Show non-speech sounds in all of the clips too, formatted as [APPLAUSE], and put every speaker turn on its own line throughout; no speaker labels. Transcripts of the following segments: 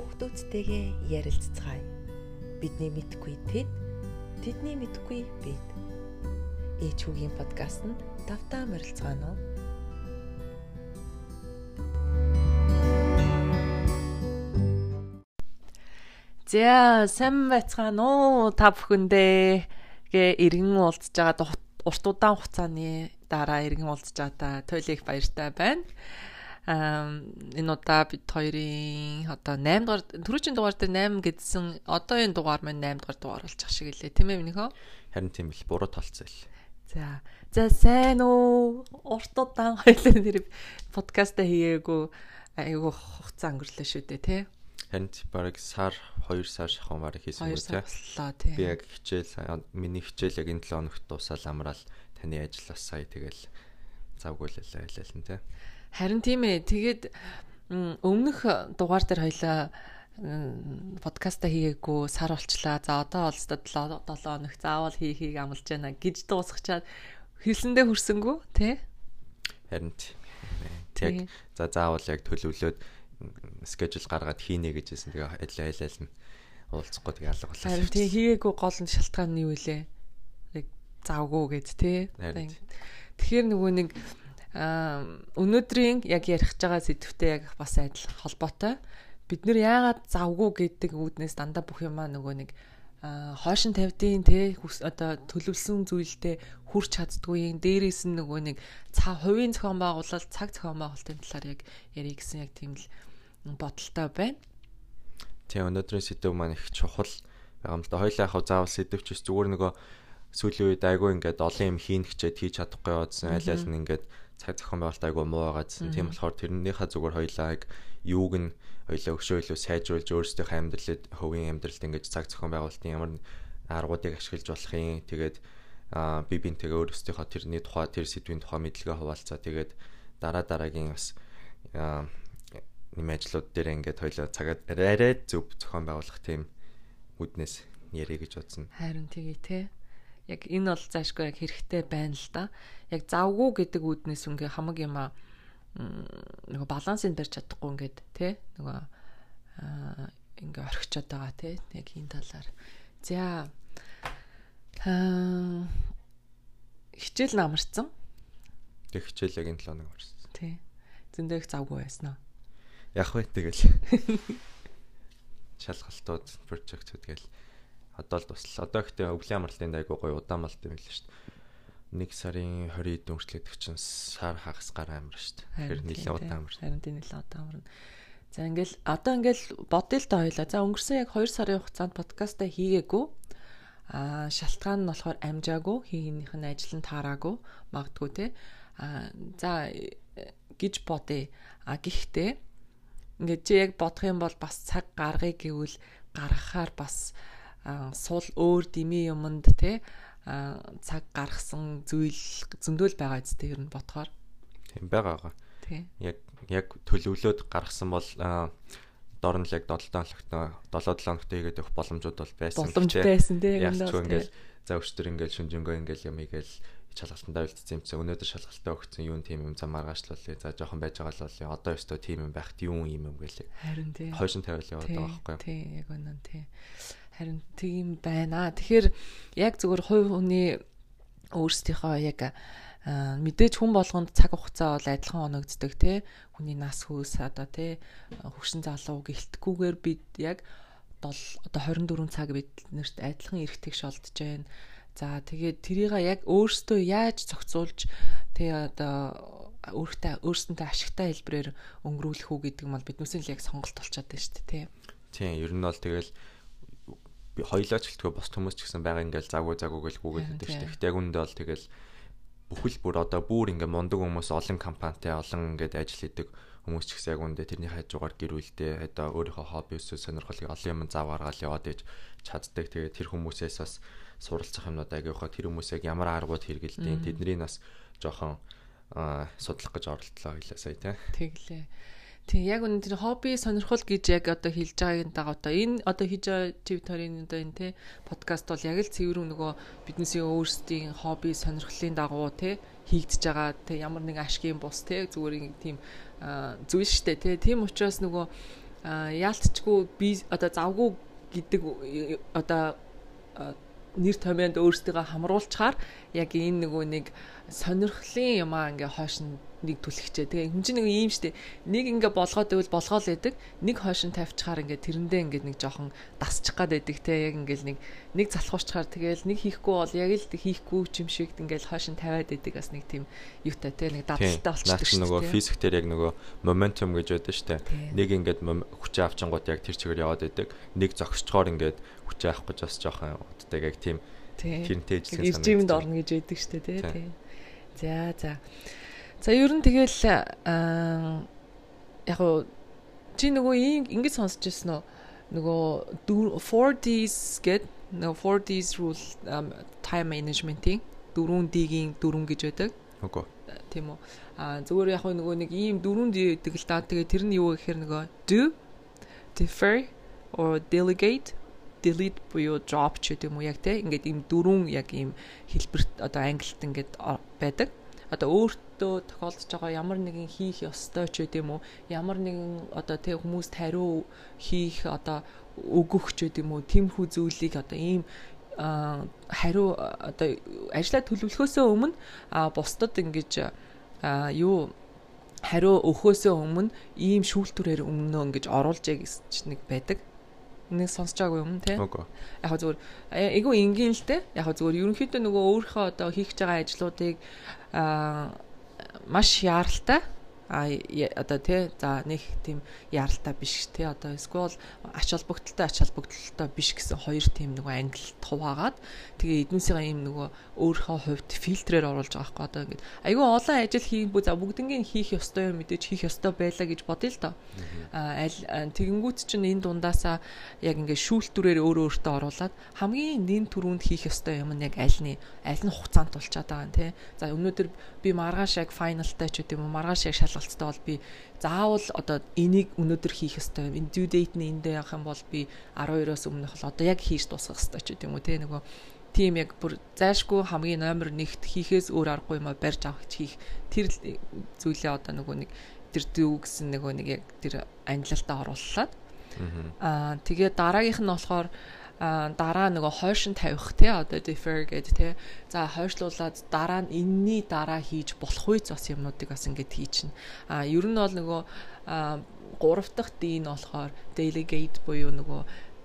Хүүхдүүдтэйгээ ярилцгаая. Бидний мэдгүй тэд, тэдний мэдгүй бид. Ээч хүүгийн подкастт давтаа морилцгаано. За, сайн байцгаана уу та бүхэндээ гээ иргэн уулзж байгаа урт удаан хугацааны дараа иргэн уулзж байгаа та туйлын их баяртай байна энэ удаа бид хоёрын одоо 8 дугаар түрүүчийн дугаар дээр 8 гэдсэн одоо энэ дугаар маань 8 дугаар дугаар болж ах шиг лээ. Тийм ээ минийхөө
харин тийм л буруу толцсон л.
За за сайн уу? Урт удаан хоёлын нэр подкаст хийгээгүй айгу хугацаа өнгөрлөө шүү дээ тий.
Харин бараг сар 2 сар шахан бараг хийсэн
үү тий.
би яг хичээл миний хичээл яг энэ 7 хоногт дуусаад амраал таны ажлаас сая тэгэл завгүй л л тий
Харин тийм ээ. Тэгээд өмнөх дугаар дээр хоёлаа подкаста хийгээгүй сар болчлаа. За одоо бол 7 7 хоног заавал хийхийг амлаж байна гэж дуусгачаад хэлсэндээ хүрсэнгүү тий?
Харин тэг за заавал яг төлөвлөөд скежул гаргаад хийнэ гэж хэлсэн. Тэгээ ажил айлал нь уулзахгүй тэгээ алга боллоо.
Харин тий хийгээгүй гол нь шалтгаан нь юу вэ? Яг завгүй гэж тий. Тэгэхээр нөгөө нэг өнөөдрийн яг ярих байгаа сэдвтэй яг бас адил холбоотой. Бид нэр яагаад завгүй гэдэг үүднээс дандаа бүх юмаа нөгөө нэг хоошин тавьдیں۔ те одоо төлөвлөсөн зүйлдээ хүрч чаддгүй юм. Дээрээс нь нөгөө нэг цаа хувийн зохион байгуулалт, цаг зохион байгуулалтын талаар яг ярих гэсэн яг тийм л бодолтой байна.
Тийм өнөөдрийн сэдв маань их чухал байгаа юм л да. Хоёлаа яг заавал сэдвч зүгээр нөгөө сүүлийн үед айгүй ингээд олон юм хийн хчээд хийж чадахгүй байсан. Аль аль нь ингээд цаг зохион байгуулалт айгу муу байгаа гэсэн. Тийм болохоор тэрнийхээ зүгээр хоёлаа яг юуг нь хоёлаа өгшөөлөө сайжруулж өөрсдийнхөө амьдралд хөвгийн амьдралд ингэж цаг зохион байгуулалтын ямар аргуудыг ашиглаж болох юм. Тэгээд би бинтэйгээ өөрсдийнхөө тэрний тухай тэр сэдвийн тухай мэдлэгээ хуваалцаа. Тэгээд дараа дараагийн бас нэм ажлууд дээр ингээд хоёлаа цагаад арай зөв зохион байгуулах тийм үднэс ярих гэж бодсон.
Харин тгий те яг энэ бол заашгүй яг хэрэгтэй байна л да. Яг завгүй гэдэг үүднээс үнгээ хамаг юм аа нөгөө балансыг барьж чадахгүй ингээд тий нөгөө ингээ орхичод байгаа тий яг энэ талаар. За хичээл намарсан.
Тэг хичээл яг энэ 7 хоног орсон.
Тий. Зөндөө их завгүй байсан аа.
Яг бай тэгэл. [LAUGHS] Шалгалтууд, прожектууд гээл одоо л туслаа. Одоо гэхдээ өвлийн амралтын айгуу гоё удаан малт юм л шүү дээ. Нэг сарын 20-д өнгөрчлөдөг чинь сар хагас гар амир шүү дээ. Тэгэхээр нэлээд удаан амир.
Харин тийм нэлээд удаан амир. За ингээл одоо ингээл бодъё л та хоёлаа. За өнгөрсөн яг 2 сарын хугацаанд подкаста хийгээгүй. Аа шалтгаан нь болохоор амжаагүй, хийгнийх нь ажил нь таараагүй, магадгүй те. Аа за гэж бодъё. А гэхдээ ингээд чи яг бодох юм бол бас цаг гаргыг гэвэл гаргахаар бас суул өөр дими юмд те цаг гаргасан зүйл зөндөл байгаа зү ер нь бодохоор.
Тийм байгаагаа. Тийм. Яг яг төлөвлөөд гаргасан бол дор нь л яг 7 хоногт 7 7 хоногт хийгээд өгөх боломжууд бол байсан.
Боломж байсан тийм
юм даа. Ингээл за өчтөр ингээл шүнжэнгөө ингээл юм игээл шалгалтандаа үлдсэн юм чи өнөөдөр шалгалтаа өгсөн юу тийм юм зам маргаачлуулъя. За жоохон байж байгаа л болъё. Одоо өстөө тийм юм байхт юу юм юм гэлээ.
Харин тийм.
Хойшин байгаа байхгүй юу?
Тийм яг үнэн тийм. Харин тийм байна. Тэгэхээр яг зөвхөн хувь хүний өөрсдийнхөө яг мэдээж хүн болгонд цаг хугацаа бол адилхан оногддог тий хүний нас хөөс одоо тий хөвшин залуу гэлтгүүгээр бид яг 7 одоо 24 цаг бид нэрт адилхан эргэдэг шолдож байна. За тэгээд тэрийг яг өөртөө яаж зохицуулж тий одоо өөртөө өөрсөнтэй ашигтай хэлбэрээр өнгөрүүлэх үү гэдэг нь бол биднээс л яг сонголт болчиход байна шүү дээ тий.
Тийм ер нь бол тэгэл хоёлаач гэлтгөө бос хүмүүс ч гэсэн байгаа ингээл загуу загуу гэл гүгээд байдаг шүү дээ. Гэтэ яг үндэ бол тэгэл бүхэл бүр одоо бүр ингээ мундаг хүмүүс олон компанитай олон ингээд ажил хийдэг хүмүүс ч гэсэн яг үндэ тэрний хажуугаар гэр бүлдээ одоо өөрийнхөө хобби өсөө сонирхлыг олон юм зав гаргаал яваад иж чаддаг. Тэгээд тэр хүмүүсээс бас суралцах юмнууд агиухаа тэр хүмүүс яг ямар аргууд хэрэгэлдэг тэдний нас жоохон судлах гэж оролдлоо хэлээ сая тий.
Тэглээ. Тийм яг тэр хобби сонирхол гэж яг одоо хэлж байгаагийн дага одоо энэ одоо хийж байгаа твиттерийн одоо энэ те подкаст бол яг л цэвэр нөгөө биднээсээ өөрсдийн хобби сонирхлын дагуу те хийгдэж байгаа те ямар нэг ашигын бус те зүгээр тийм зүйл штэ те тийм учраас нөгөө яалтчгүй би одоо завгүй гэдэг одоо нэр томьёонд өөрсдөө хамруулчаар яг энэ нөгөө нэг сонирхлын юмаа ингээ хойш нь нэг түлхчээ. Тэгээ хүн чинь нэг юм штэ. Нэг ингээ болгоод байвал болгоол байдаг. Нэг хойшин тавьчихаар ингээ тэрэндээ ингээ нэг жоохон дасчих гад байдаг те. Яг ингээл нэг нэг залхуучаар тэгэл нэг хийхгүй бол яг л хийхгүй юм шиг ингээл хойшин тавиад байдаг бас нэг тийм юутай те. Нэг дадалтай болчихдог
шүү. Нөгөө физик дээр яг нөгөө моментум гэж байдаг штэ. Нэг ингээд хүчээ авчингууд яг тэр чигээр яваад байдаг. Нэг зогсчгоор ингээд хүчээ авах гэж бас жоохон уддаг яг тийм
тэрнтэй ижлэх санагдаж. Иржимд орно гэж байдаг штэ те. За за. За ер нь тэгэл яг уу чи нөгөө ингэж сонсч ирсэн үү? Нөгөө 4Ds гэд нөгөө 4Ds rule time management-ийн 4D-ийн 4 гэж байдаг.
Үгүй.
Тийм үү. А зүгээр яг нөгөө нэг ийм 4D гэдэг л да. Тэгээ тэр нь юу гэхээр нөгөө do, defer or delegate delete буюу drop ч гэдэг юм уу яг те ингээд ийм дөрвөн яг ийм хэлбэрт одоо англид ингээд байдаг. Одоо өөрт өөртөө тохиолдож байгаа ямар нэгэн хийх ёстой ч гэдэм үү ямар нэгэн одоо тэг хүмүүст хариу хийх одоо өгөх ч гэдэм үү тиймхүү зүйлийг одоо ийм хариу одоо ажиллаа төлөвлөхөөсөө өмнө бусдад ингэж юу хариу өгөхөөсөө өмнө ийм шүүлтүрээр өмнөө ингэж оруулжээ гэж нэг байдаг нэг сонсож байгаагүй юм те. Яг зүгээр айгүй энгийн л те. Яг зүгээр ерөнхийдөө нөгөө өөрийнхөө одоо хийх гэж байгаа ажлуудыг аа маш яаралтай. А одоо тий за нэг тийм яралтай биш тий одоо эсвэл ач холбогдолтой ач холбогдолтой биш гэсэн хоёр тийм нөгөө англи хуваагаад тэгээ эднүсийн юм нөгөө өөрийнхөө хувьд фильтрээр оруулж байгаа байхгүй одоо ингээд айгүй олон ажил хийх бүү за бүгднгийн хийх ёстой юм мэдээж хийх ёстой байлаа гэж бодъё л доо а аль тэгэнгүүт чинь энэ дундаасаа яг ингээд шүүлтүрээр өөрөө өөртөө оруулаад хамгийн нэн түрүүнд хийх ёстой юм нь яг аль нь аль нь хугацаанд тулчаад байгаа юм тий за өнөөдөр би маргааш яг файналтай ч гэдэм үү маргааш яг шалгалт ойлголцтой бол би заавал одоо энийг өнөөдөр хийх ёстой юм. Due date нь эндээ явах юм бол би 12-оос өмнөх бол одоо яг хийж дуусгах ёстой ч гэдэм үү те нөгөө тийм яг бүр зайшгүй хамгийн номер 1-т хийхээс өөр аргагүй юм а барьж авах хийх. Тэр зүйлээ одоо нөгөө нэг тэр дүү гэсэн нөгөө нэг яг тэр англилтаа оруулаад аа тэгээ дараагийнх нь болохоор дараа нөгөө хойшин тавих те одоо defer гэдэг те. За хойшлуулад дараа нь энэний дараа хийж болох үе бас юмнуудыг бас ингэж хийчихнэ а ер нь бол нөгөө гурав дахь нь болохоор delegate буюу нөгөө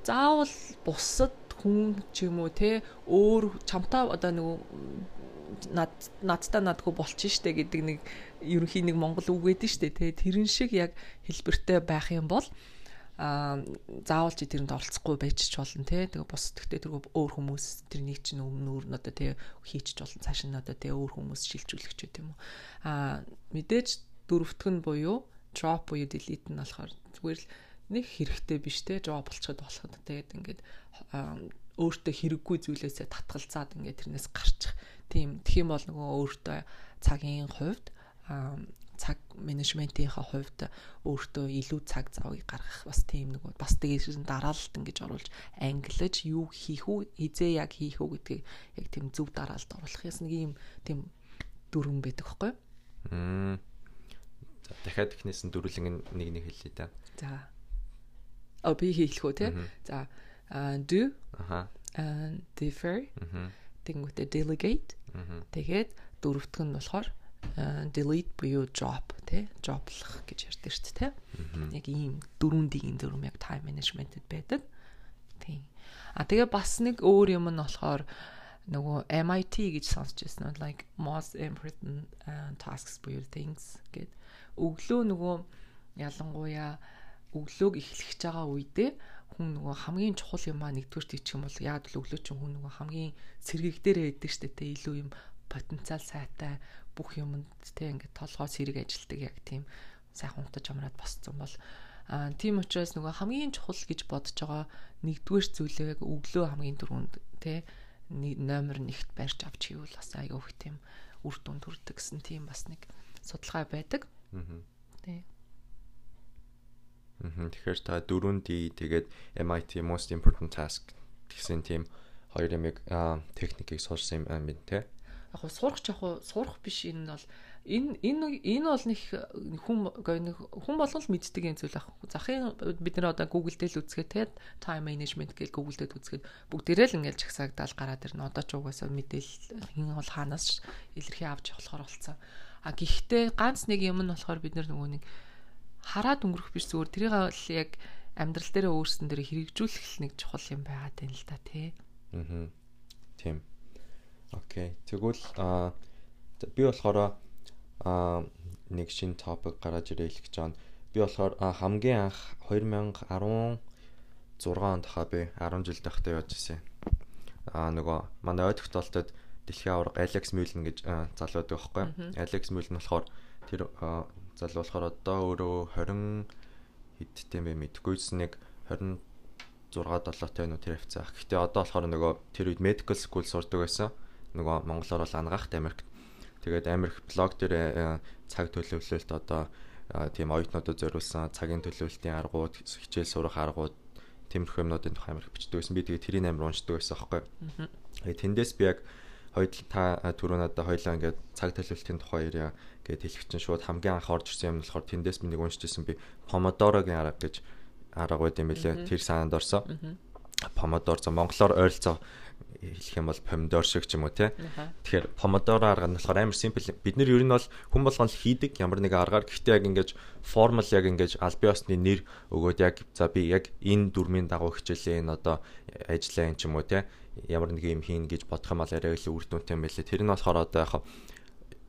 заавал бусад хүн ч юм уу те өөр чамтаа одоо нөгөө над надтай надгүй болчих штэ гэдэг нэг ерөнхий нэг монгол үг гэдэг штэ те. Тэрэн шиг яг хэлбэртэй байх юм бол а заавал чи тэрэнд оролцохгүй байж ч болно те. Тэгээ бос тэгтээ тэргүй өөр хүмүүс тэрний чинь өмнө өөр нь одоо те хийчих болно. Цааш нь одоо те өөр хүмүүс шилжүүлэх ч гэдэм үү а мэдээж дөрөвтг нь буюу drop буюу delete нь болохоор зүгээр л нэг хэрэгтэй биш те drop болчиход болох нь тэгээд ингээд өөртөө хэрэггүй зүйлээсээ татгалзаад ингээд тэрнээс гарчих тийм юм бол нөгөө өөртөө цагийн хувьд цаг менежментийнхаа хувьд өөртөө илүү цаг завыг гаргах бас тийм нэг бас тэгээс дараалалт ингэж оруулж англиж юу хийх үү хизээ яг хийх үү гэдгийг яг тийм зөв дараалалд оруулах яс нэг юм тийм дүрэн байдаг хгүй.
Аа. За дахиад ихнээс нь дөрүлэн нэг нэг хэлье та.
За. А би үү те. За do.
Аха.
Defer. Тэнгүүтээ delegate. Тэгээд дөрөвтг нь болохоор delete буюу drop тий droplах гэж ярьдаг шүү дээ тий. Яг ийм дөрвөн дигийн дүрм яг time management-д байдаг. Тийм. А тэгээ бас нэг өөр юм нь болохоор нөгөө MIT гэж сонсч байсан like most important uh, tasks буюу things гэд өглөө нөгөө ялангуяа өглөөг эхлэх байгаа үедээ хүн нөгөө хамгийн чухал юм аа нэгдүгээр тийчих юм бол яг л өглөө чинь хүн нөгөө хамгийн сэргэгдэрээ байдаг штэ тэ илүү юм потенциал сайтай бүх юмд те ингээд толгоос хэрэг ажилдаг яг тийм сайхан унтаж амраад босцсон бол а тийм учраас нөгөө хамгийн чухал гэж бодож байгаа нэгдүгээр зүйлээ өглөө хамгийн дөрөнд те номер 1-т барьж авч хийвэл бас аяга их тийм үр дүн төрдөг гэсэн тийм бас нэг судалгаа байдаг. Аа. Тий.
Тэгэхээр та дөрөнд тэгээд MIT most important task гэсэн тийм хоёр ямиг техникийг сурсан юм байна те
яг хуу сурах ч яг хуу сурах биш энэ бол энэ энэ энэ бол нэг хүн нэг хүн болгол мэддэг юм зүйл ах. Захын бид нэр одоо Google дээр л үзгээд те time management гэж Google дээр үзгээд бүгдээрээ л ингээл чагсаагдал гараад ирнэ. Одоо ч угаасаа мэдээлэл хин бол хаанаас илэрхий авч болохоор болцсон. А гэхдээ ганц нэг юм нь болохоор бид нөгөө нэг хараад өнгөрөх биш зүгээр тэрийг л яг амьдрал дээр өөрсдөн дээр хэрэгжүүлэх нэг чухал юм байгаад байна л да тий.
Аа. Тийм. Окей. Тэгвэл а би болохоор а нэг шинэ топик гараад ирэл гэж байна. Би болохоор хамгийн анх 2016 онд хаа би 10 жил тахтай явж ирсэн. А нөгөө манай ойд тогтоолтод дэлхийн аварга Алекс Мюлен гэж залуу байдаг байхгүй. Алекс Мюлен болохоор тэр залуу болохоор одоо өөрөө 20 хэдтэй бэ мэдгүйсэн нэг 26 7-тай нү тэр хвцаах. Гэхдээ одоо болохоор нөгөө тэр үед medical school сурдаг байсан. Нөгөө монголоор бол ангаахт Америкт Тэгээд Америк блог дээр э, цаг төлөвлөлт одоо э, тийм оюутнуудад зориулсан цагийн төлөвлөлтийн аргууд, хичээл сурах аргууд тиймэрхүү юмнуудын тухай Америк бичдэг байсан. Би тэгээд тэрийн амир уншдаг байсан аахгүй. Тэгээд тэндээс би яг хоёул та э, түрүү надад хоёлаа ингээд цаг төлөвлөлтийн тухай ярья гэд хэлэх чинь шууд хамгийн анх орж ирсэн юм болохоор тэндээс би нэг уншижсэн би Pomodoro-гийн арга гэж арга байд юм билээ. Тэр санаанд орсон. Pomodoro за монголоор ойролцоо хэлэх юм бол помидор шиг ч юм уу тий. Тэгэхээр помидоро арга нь болохоор амар симпл. Бид нэр ер нь бол хүн болгон л хийдэг ямар нэг аргаар гэхдээ яг ингэж формул яг ингэж аль биосны нэр өгөөд яг за би яг энэ дүрмийн дагуу хичээлээ энэ одоо ажиллаа юм ч юм уу тий. Ямар нэг юм хийн гэж бодох юм бол арай л үр дүнтэй юм байлээ. Тэр нь болохоор одоо яг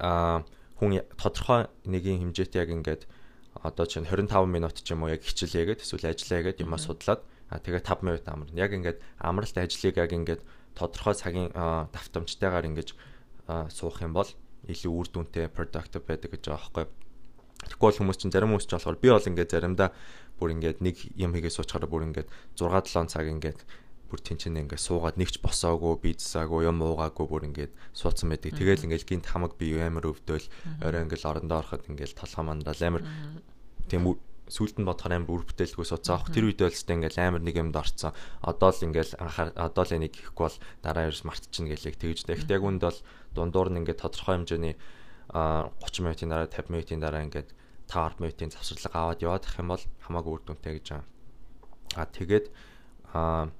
а хүн тодорхой нэгin хэмжээтэй яг ингээд одоо чинь 25 минут ч юм уу яг хичээлээгээд эсвэл ажиллаа гээд юмаа судлаад а тэгээ 5 минут амарна. Яг ингээд амралт ажлыг яг ингээд тодорхой цагийн давтамжтайгаар ингэж суух юм бол илүү үр дүнтэй productive байдаг гэж байгаа байхгүй. Тэгэхгүй бол хүмүүс чинь зарим хүмүүс ч болохоор би бол ингээд заримдаа бүр ингээд нэг юм хийгээ суучаараа бүр ингээд 6 7 цаг ингээд бүр тэнцэнэ ингээд суугаад нэгч босоогүй бийцсаагүй юм уугаагүй бүр ингээд суудсан байдаг. Тэгэл ингээд гинт хамаг би амар өвдөөл орой ингээд орондоо ороход ингээд толгой мандал амар тийм сүулт нь бодохоор амар үр бүтээлгүй суцаа авах тэр үед бол ч ингээл амар нэг юмд орцсон. Одоо л ингээл анхаар одоо л энийг хийхгүй бол дараа ерөөс мартчихна гэлээ тэгж дээ. Гэхдээ яг үнд бол дундуур нь ингээд тодорхой хэмжээний 30 минутын дараа 50 минутын дараа ингээд 5 минутын завсарлага аваад яваад ах юм бол хамаагүй үр дүнтэй гэж байна. А тэгээд а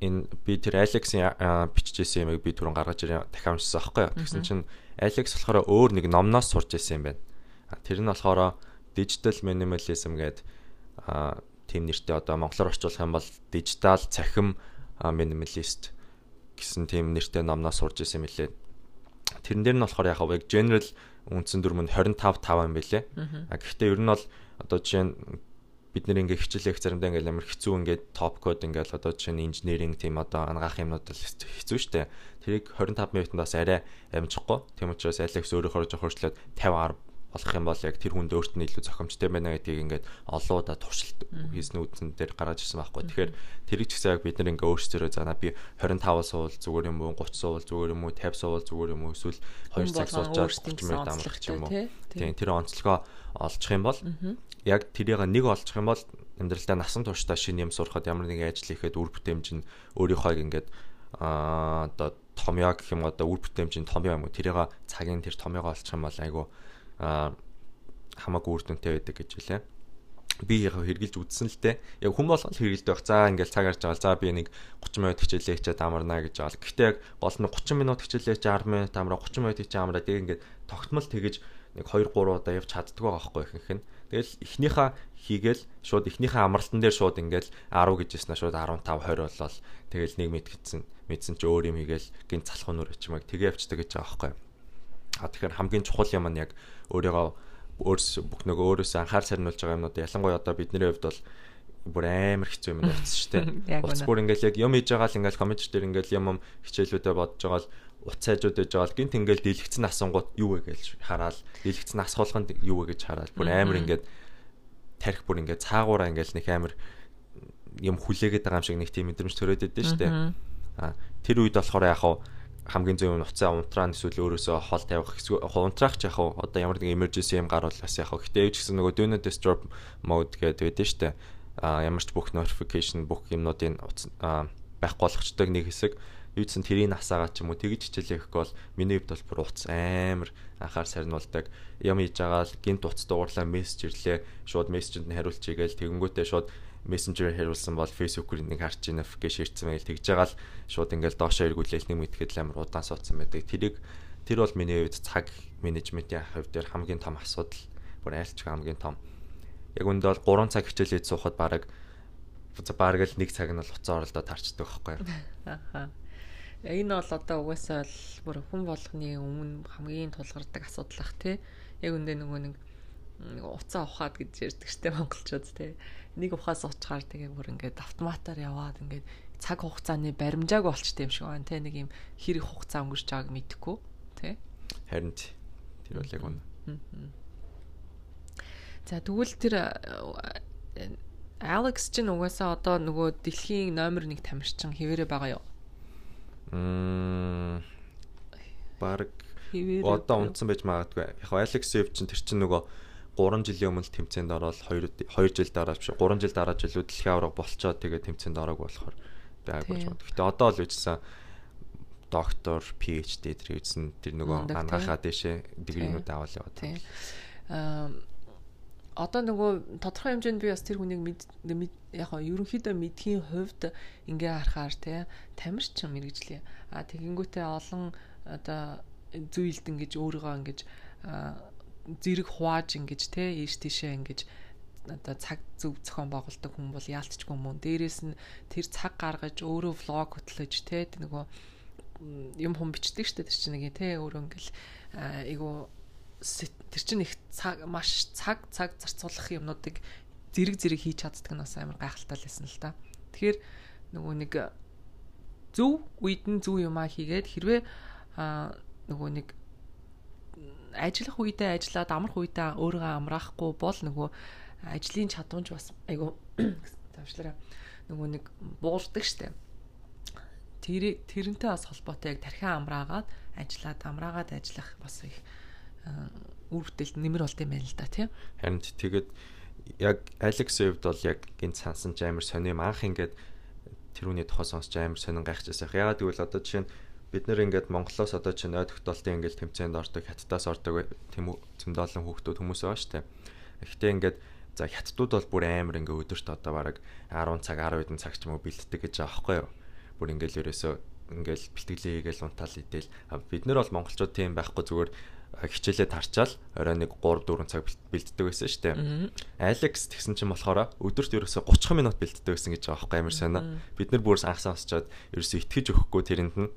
энэ би тэр Алексын биччихсэн юмыг би түрүүн гаргаж ирээ дахиад уншсан аахгүй юу. Тэгсэн чинь Алекс болохоор өөр нэг номноос сурч ирсэн юм байна. Тэр нь болохоор digital minimalism гэдэг тийм нэртэй одоо монголоор орчуулах юм бол дижитал цахим минималист гэсэн тийм нэртэй номноос сурж исэн мөлий. Тэрэн дээр нь болохоор яг яг general үндсэн дүрм нь 25 5 юм билэ. Гэхдээ ер нь бол одоо жишээ нь бид нэр ингээ хичээлэх заримдаа ингээл амар хэцүү ингээд топ код ингээл одоо жишээ нь инженеринг тийм одоо ангаах юмнууд л хэцүү шттэ. Тэрийг 25 минутандаас арай амжихгүй. Тийм учраас Alex өөрөөр жоох хөрчлөөд 50 10 болох юм бол яг тэр хүнд өөрт нь илүү зохимжтой байна гэдгийг ингээд олоуда туршилт хийсэн үдсэн дээр гаргаж ирсэн байхгүй. Тэгэхээр тэр их гэсэн яг бид нар ингээд өөрсдөө зана би 25 суул зүгээр юм уу 30 суул зүгээр юм уу 50 суул зүгээр юм уу эсвэл 2 цаг суучаад 30 минут амлах ч юм уу. Тийм тэр онцлогоо олчих юм бол яг тэрийг нэг олчих юм бол амьдралдаа насан туршдаа шинэ юм сурахад ямар нэгэн ажил хийхэд үр бүтээмж нь өөрийнхөө ингээд аа одоо томьёо гэх юм одоо үр бүтээмж нь томьёо юм уу тэрийг цагийн тэр томьёогоо олчих юм бол айгу хамаагүй үр дүнтэй байдаг гэж үлээ. Би яг хэрглэж үзсэн л дээ. Яг хүм болгол хэргэлдэх байх. За ингээл цаг гарч байгаа. За би нэг 30 минут хичээлээ хийчихэд амарна гэж байгаа. Гэхдээ яг гол нь 30 минут хичээлээ чи 10 минут амраа 30 минут хичээ амраа тэг ингээд тогтмол тэгэж нэг 2 3 удаа явж чаддаг байгаа байхгүй ихэнх нь. Тэгэл эхнийхээ хийгээл шууд эхнийхээ амралтан дээр шууд ингээл 10 гэж яснаа шууд 15 20 болол тэгэл нэг мэд гитсэн мэдсэн чи өөр юм хийгээл гинт залах нүр ичмэг тэгээ явцдаг гэж байгаа байхгүй. А тэгэхээр хамгийн чухал юм нь яг өөрийгөө өөрөөс бүх нөгөө өөрөөсөө анхаар сарниулж байгаа юмнууд ялангуяа одоо бидний хувьд бол бүр амар хэцүү юм байна шүү дээ. [LAUGHS] Уц бүр ингээл яг юм хийж байгаа л ингээл коммент дээр ингээл юм хичээлүүдэд бодож байгаа л утас хайжууд байж байгаа л гинт ингээл дийлэгцэн асуунгууд юу вэ гэж хараад дийлэгцэн асуулганд юу вэ гэж хараад бүр амар ингээд тарих бүр ингээд цаагаараа ингээл нэг амар юм хүлээгээд байгаа юм шиг нэг тийм мэдрэмж төрөөд байдсан шүү дээ. А тэр үед болохоор яг хаа хамгийн зөв нь уцаа унтраан эсвэл өөрөөсөө хол тавих унтраах ч яг одоо ямар нэг emergency юм гарвал бас яг гэхдээ ээж гэсэн нөгөө do not disturb mode гэдэг байдаг шүү дээ. А ямар ч бүх notification бүх юмнуудын байхгүй болгочдөг нэг хэсэг. Юудсан тэрийг насаагаа ч юм уу тэгж хичээлээ гэхгүй бол миний хувьд бол бүр утас амар анхаар сарниулдаг. Юм хийж байгаа л гинт утас дуурлаа мессеж ирлээ. Шууд мессежэнд нь хариулж игээл тэгэнгүүтээ шууд мессенжер хариулсан бол фэйсбүүкээр нэг харж notification ирсэн байл тэгж байгаа л шууд ингээл доошоо эргүүлээл нэг мэдхэд л амар удаан суудсан байдаг. Тэрийг тэр бол миний хувьд цаг менежментийн хувьд дээр хамгийн том асуудал. Бүр айлч хамгийн том. Яг үндэ бол 3 цаг хичээлээд суухад бараг бараг л нэг цаг нь бол уцаа оролдоод тарчдаг байхгүй юу.
Ахаа. [LAUGHS] Энэ бол одоо угаасаа л бүр хүн болгоны өмнө хамгийн тулгардаг асуудал ах тий. Яг үндэ нөгөө нэг уцаа ухаад гэж ярьдаг штеп монголчууд тий. Нэг ухаас уучгаар тэгээ бүр ингээд автоматар яваад ингээд цаг хугацааны баримжааг болчтой юм шиг байна тий. Нэг юм хэрэг хугацаа өнгөрч байгааг мэдэхгүй тий.
Харин тэр бол яг үнэ.
За тэгвэл тэр Алекс чинь угаасаа одоо нөгөө дэлхийн номер 1 тамирчин хэвээрээ байгаа юу?
Мм баг одоо унтсан байж магадгүй. Яг Алекс Сэв чинь тэр чинь нөгөө 3 жилийн өмнө тэмцээнд ороод 2 2 жил дараа биш 3 жил дараа жилүүд дэлхийн авраг болцоод тэгээ тэмцээнд ороагүй болохоор байгуулж байна. Гэхдээ одоо л үжсэн доктор, PhD тэр үжсэн тэр нөгөө ангахаа дэшээ дигринүүд аваад яваад.
Аа одоо нөгөө тодорхой хэмжээнд би бас тэр хүнийг яг нь ерөнхийдөө мэдхийн хувьд ингээ харахаар те тамирчин мэрэгжлээ. А тэгэнгүүтээ олон одоо зүйлд ингэж өөрийгөө ингэж зэрэг хувааж ингэж те ийш тийшээ ингэж одоо цаг зөв зохион байгуулдаг хүн бол яалтчгүй мөн. Дээрээс нь тэр цаг гаргаж өөрөө влог хөтлөж те нөгөө юм хүм бичдэг штэ тэр чинь нэг те өөрөө ингээл айгу тэр чинь их цаг маш цаг цаг зарцуулах юмнуудыг зэрэг зэрэг хийж чаддаг нь бас амар гайхалтай лсэн л та. Тэгэхээр нөгөө нэг зөв үед нь зөв юмаа хийгээд хэрвээ нөгөө нэг ажиллах үедээ ажиллаад амрах үедээ өөрийгөө амраахгүй бол нөгөө ажлын чадамж бас айгу [COUGHS] тавшлаараа нөгөө нэг буурдаг штэ. Тэр тэрнтэй бас холбоотой яг тархиан амраагаад ажиллаад амраагаад ажиллах бас их үр бүтээлд нэмэр болд юм байна л да тий.
Харин тэгээд яг Алекс Эвд бол яг гинт сансан ч амар сонирм анх ингээд тэрүүний тухай сонсч амар сонин гайхчихсан. Ягаад гэвэл одоо жишээ нь бид нэр ингээд Монголоос одоо чинь ой тогтоолтын ингээд тэмцээнд ордог, хаттаас ордог тийм зөндөлөн хүүхдүүд хүмүүс байгаа дээ. Гэхдээ ингээд за хаттууд бол бүр амар ингээд өдөрт одоо бараг 10 цаг 10 хэдэн цаг ч юм уу бэлддэг гэж байгаа байхгүй юу. Бүр ингээд ерөөсөө ингээд бэлтгэлээ хийгээл унтаал идэл бид нар бол монголчууд тийм байхгүй зүгээр хичээлээ тарчаал орой нэг 3 4 цаг бэлддэг байсан шүү дээ. Алекс тэгсэн чинь болохоор өдөрт ерөөсө 30 минут бэлддэг байсан гэж байгаа байхгүй амар сонио. Бид нар бүрс анхсаа сонсчоод ерөөсө итгэж өгөхгүй тэрэнд нь.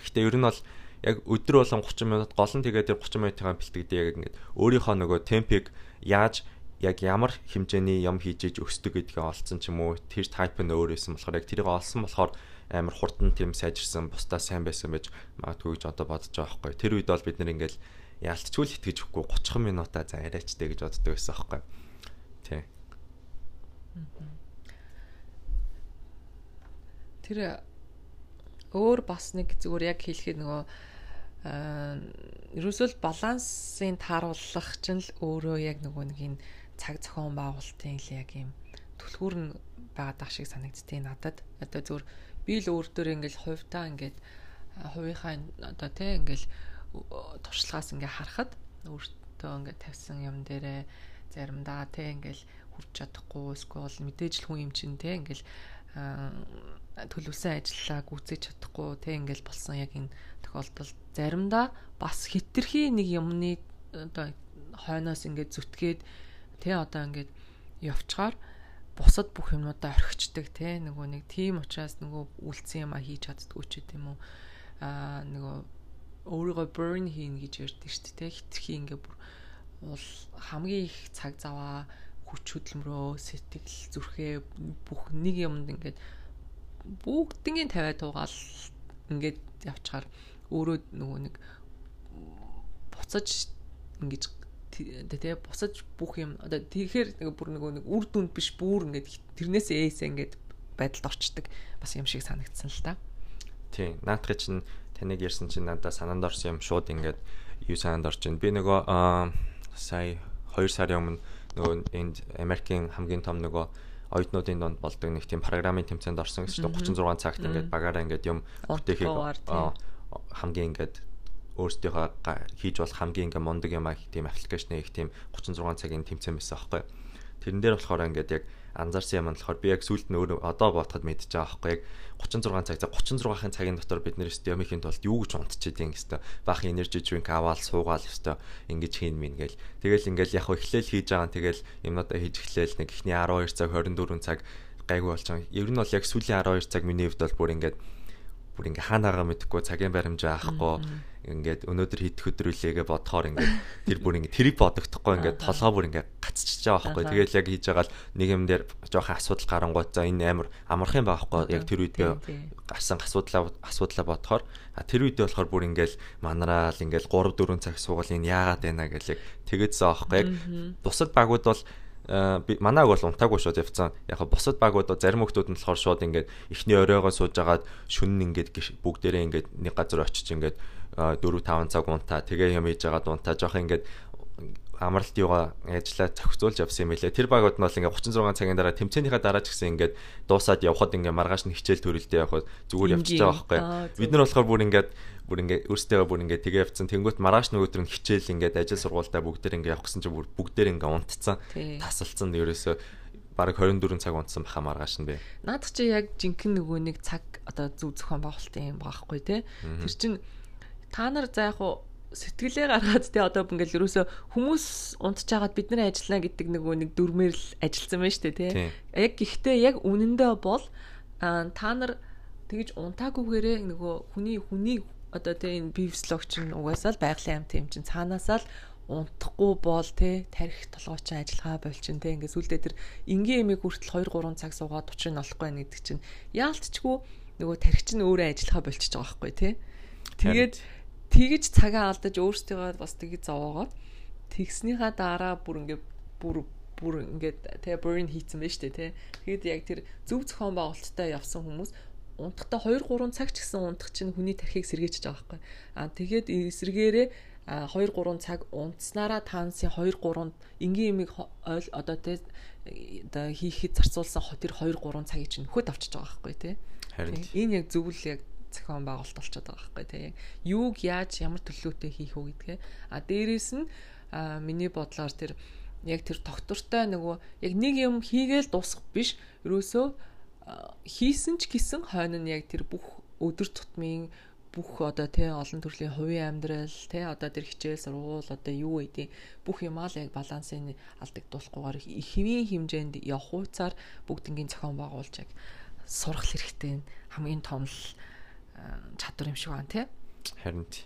Гэхдээ ер нь бол яг өдөр болон 30 минут гол нь тэгээд тэр 30 минутын бэлтгэдэг яг ингээд өөрийнхөө нөгөө темпийг яаж яг ямар хэмжээний юм хийж иж өсдөг гэдгийг олцсон ч юм уу тэр тайп нь өөр байсан болохоор яг тэрийг олсон болохоор амар хурдан тийм сайжирсан бусдаа сайн байсан байж магадгүй гэж одоо бодож байгаа байхгүй. Тэр үед бол бид нэр ингээл л итгэж өгөхгүй 30 минутаа за арайчтэй гэж боддог байсан байхгүй. Тий.
Тэр өөр бас нэг зүгээр яг хэлэхэд нөгөө ерөөсөл балансын тааруулах чинь л өөрөө яг нөгөө нэг энэ цаг зохион байгуулалтын л яг юм түлхүүр нь байгаад ах шиг санагдтыг надад. Одоо зүгээр би л өөр дөр ингээл хувьдаа ингээд хувийнхаа одоо тий ингээл туршлагаас ингээ харахад өөртөө ингээ тавьсан юм дээрээ заримдаа тий ингээл хүрч чадахгүй эсвэл мэдээж л хүн юм чинь тий ингээл төлөвсөн ажиллаа гүйцэж чадахгүй тий ингээл болсон яг энэ тохиолдолд. Заримдаа бас хитрхи нэг юмны одоо хойноос ингээд зүтгээд тий одоо ингээд явчаар бусад бүх юмудаа орхичдаг те нөгөө нэг тийм учраас нөгөө үлдсэн юм а хийж чаддгүй ч гэдэм үү? Аа нөгөө өөрийгөө burn хийн гэж ярьдаг шүү дээ хитрхи ингээ бүр бол хамгийн их цаг заваа хүч хөдөлмөрөө сэтгэл зүрхээ бүх нэг юмд ингээд бүгднийг тавиад тугаал ингээд явчихаар. Өөрөө нөгөө нэг буцаж ингэж тэ босож бүх юм одоо тэгэхээр нэг бүр нөгөө нэг үр дүнд биш бүр ингээд тэрнээс ээсээ ингээд байдалд орчдөг бас юм шиг санагдсан л та.
Тийм. Наадхи чинь таныг ярьсан чинь надад санаанд орсон юм шууд ингээд юу санаанд орж байна. Би нөгөө сая 2 сарын өмнө нөгөө энд Америкийн хамгийн том нөгөө оюутнуудын донд болдог нэг тийм программын тэмцээнд орсон гэсэн чинь 36 цагт ингээд багаараа ингээд юм бүтээхийг хамгийн ингээд өөрсдийнхөө хийж болох хамгийн ингээ мундаг юм аа тийм аппликейшн их тийм 36 цагийн тэмцээн байсан аахгүй. Тэрэн дээр болохоор ингээд яг анзаарсан юм нь болохоор би яг сүлд нь өөрөө одоо бодоход мэдчихэж байгаа аахгүй. Яг 36 цаг 36-ын цагийн дотор бид нэр өстө ямихийн тулд юу гэж унтчихээд юм өстө баах энержи drink аваад суугаал өстө ингэж хийн мин гээл тэгэл ингээл яг эхлээл хийж байгаа нь тэгэл юмнуудаа хийж эхлээл нэг ихний 12 цаг 24 цаг гайгүй болж байгаа. Ер нь бол яг сүүлийн 12 цаг миний хувьд бол бүр ингээд бүр ингээ хаанаага мэдэхгүй цагийн баримжаа авахгүй ингээд өнөөдөр хит хөдрүүлээгээ бодохоор ингээд тэр бүр ингээд тэрийг бодогдохгүй ингээд толгоо бүр ингээд гацчихж байгаа байхгүй. Тэгэл яг хийж байгаа л нэг юм дээр жоохон асуудал гарангууд за энэ амар амархан байхгүй. Яг тэр үед гарсан асуудлаа асуудлаа бодохоор тэр үедээ болохоор бүр ингээд манараал ингээд 3 4 цаг суугал энэ яагаад байна гэж яг тэгэдсэн аахгүй. Яг бусад багууд бол манайг бол унтаагүй шууд явцсан. Яг босод багууд зарим хүмүүс нь болохоор шууд ингээд эхний оройгоо сууж агаад шүн нь ингээд бүгдээрээ ингээд нэг газар очиж ингээд 4 5 цаг унтаа тэгээ юм хийж агаад унтаа жоох ингээд амралт юугаа ажиллаа зохицуулж явсан юм лээ. Тэр багууд нь бол ингээ 36 цагийн дараа тэмцээнийхээ дараа ч гэсэн ингээд дуусаад явхад ингээ маргааш нь хичээл төрөлдөө явхад зүгээр явчихж байгаа байхгүй. Бид нар болохоор бүр ингээд бүр ингээ өөрсдөө бүр ингээ тэгээ явцсан. Тэнгүүт маргааш нөгөөдөр нь хичээл ингээ ажил сургуультай бүгдээр ингээ явахсан чинь бүгдээр ингээ унтцсан. Тасалцсан ерөөсөө бараг 24 цаг унтсан баха маргааш нь бэ.
Наадах чи яг жинхэнэ нөгөө нэг цаг одоо зүв зохион байгуулалтын юм багхгүй те. Тэр чин та нар за яг сэтгэлээ гаргаад те одоо ингээл ерөөсө хүмүүс унтчихагаад бид нар ажиллана гэдэг нөгөө нэг дүрмээр л ажилласан байна шүү дээ те. Яг гэхдээ яг үнэндээ бол та нар тэгж унтаагүйгээрээ нөгөө хүний хүний одоо те энэ бивслог чинь угаасаа л байгалийн амт юм чинь цаанаасаа л унтахгүй бол те тарих толгойч ажиллагаа болчин те ингээд сүлдээ тэр энгийн эмийг хүртэл 2 3 цаг суугаад учрыг олохгүй байна гэдэг чинь яалтчгүй нөгөө тарих чинь өөрөө ажиллагаа болчихж байгаа байхгүй те. Тэгээд тэгж цагаа алдаж өөрсдөө бас тэгж зовоогоод тэгснийхаа дараа бүр ингээд бүр бүр ингээд тэ burn хийцэн байж тээ тэ. Тэгэхэд яг тэр зөв зохион байгуулалттай явсан хүмүүс унтахтаа 2 3 цаг ч гэсэн унтах чинь хүний тархийг сэргээжж байгаа байхгүй. Аа тэгээд эсрэгээрээ 2 3 цаг унтснараа таансын 2 3 энгийн имийг ойл одоо тэ оо хийхэд зарцуулсан тэр 2 3 цагийг чинь нөхөд авчиж байгаа байхгүй тий. Харин энэ яг зөвл яг зохион байгуулалт болчиход байгаа байхгүй тий. Юуг яаж ямар төлөвлөлтөй хийх үү гэдгээ. А дээрэс нь миний бодлоор тэр яг тэр доктортой нөгөө яг нэг юм хийгээл дуусах биш. Ерөөсөө хийсэн ч гэсэн хойно нь яг тэр бүх өдөр тутмын бүх одоо тий олон төрлийн хувийн амьдрал тий одоо тэр хичээл сургуул одоо юу гэдэг бүх юмаа л яг балансын алдагдуулахгүйгээр хэвийн хэмжээнд явах хуцаар бүгднгийн зохион байгуулж яг сурах хэрэгтэй хамгийн том л чадвар юм шиг байна тий.
Харин тий.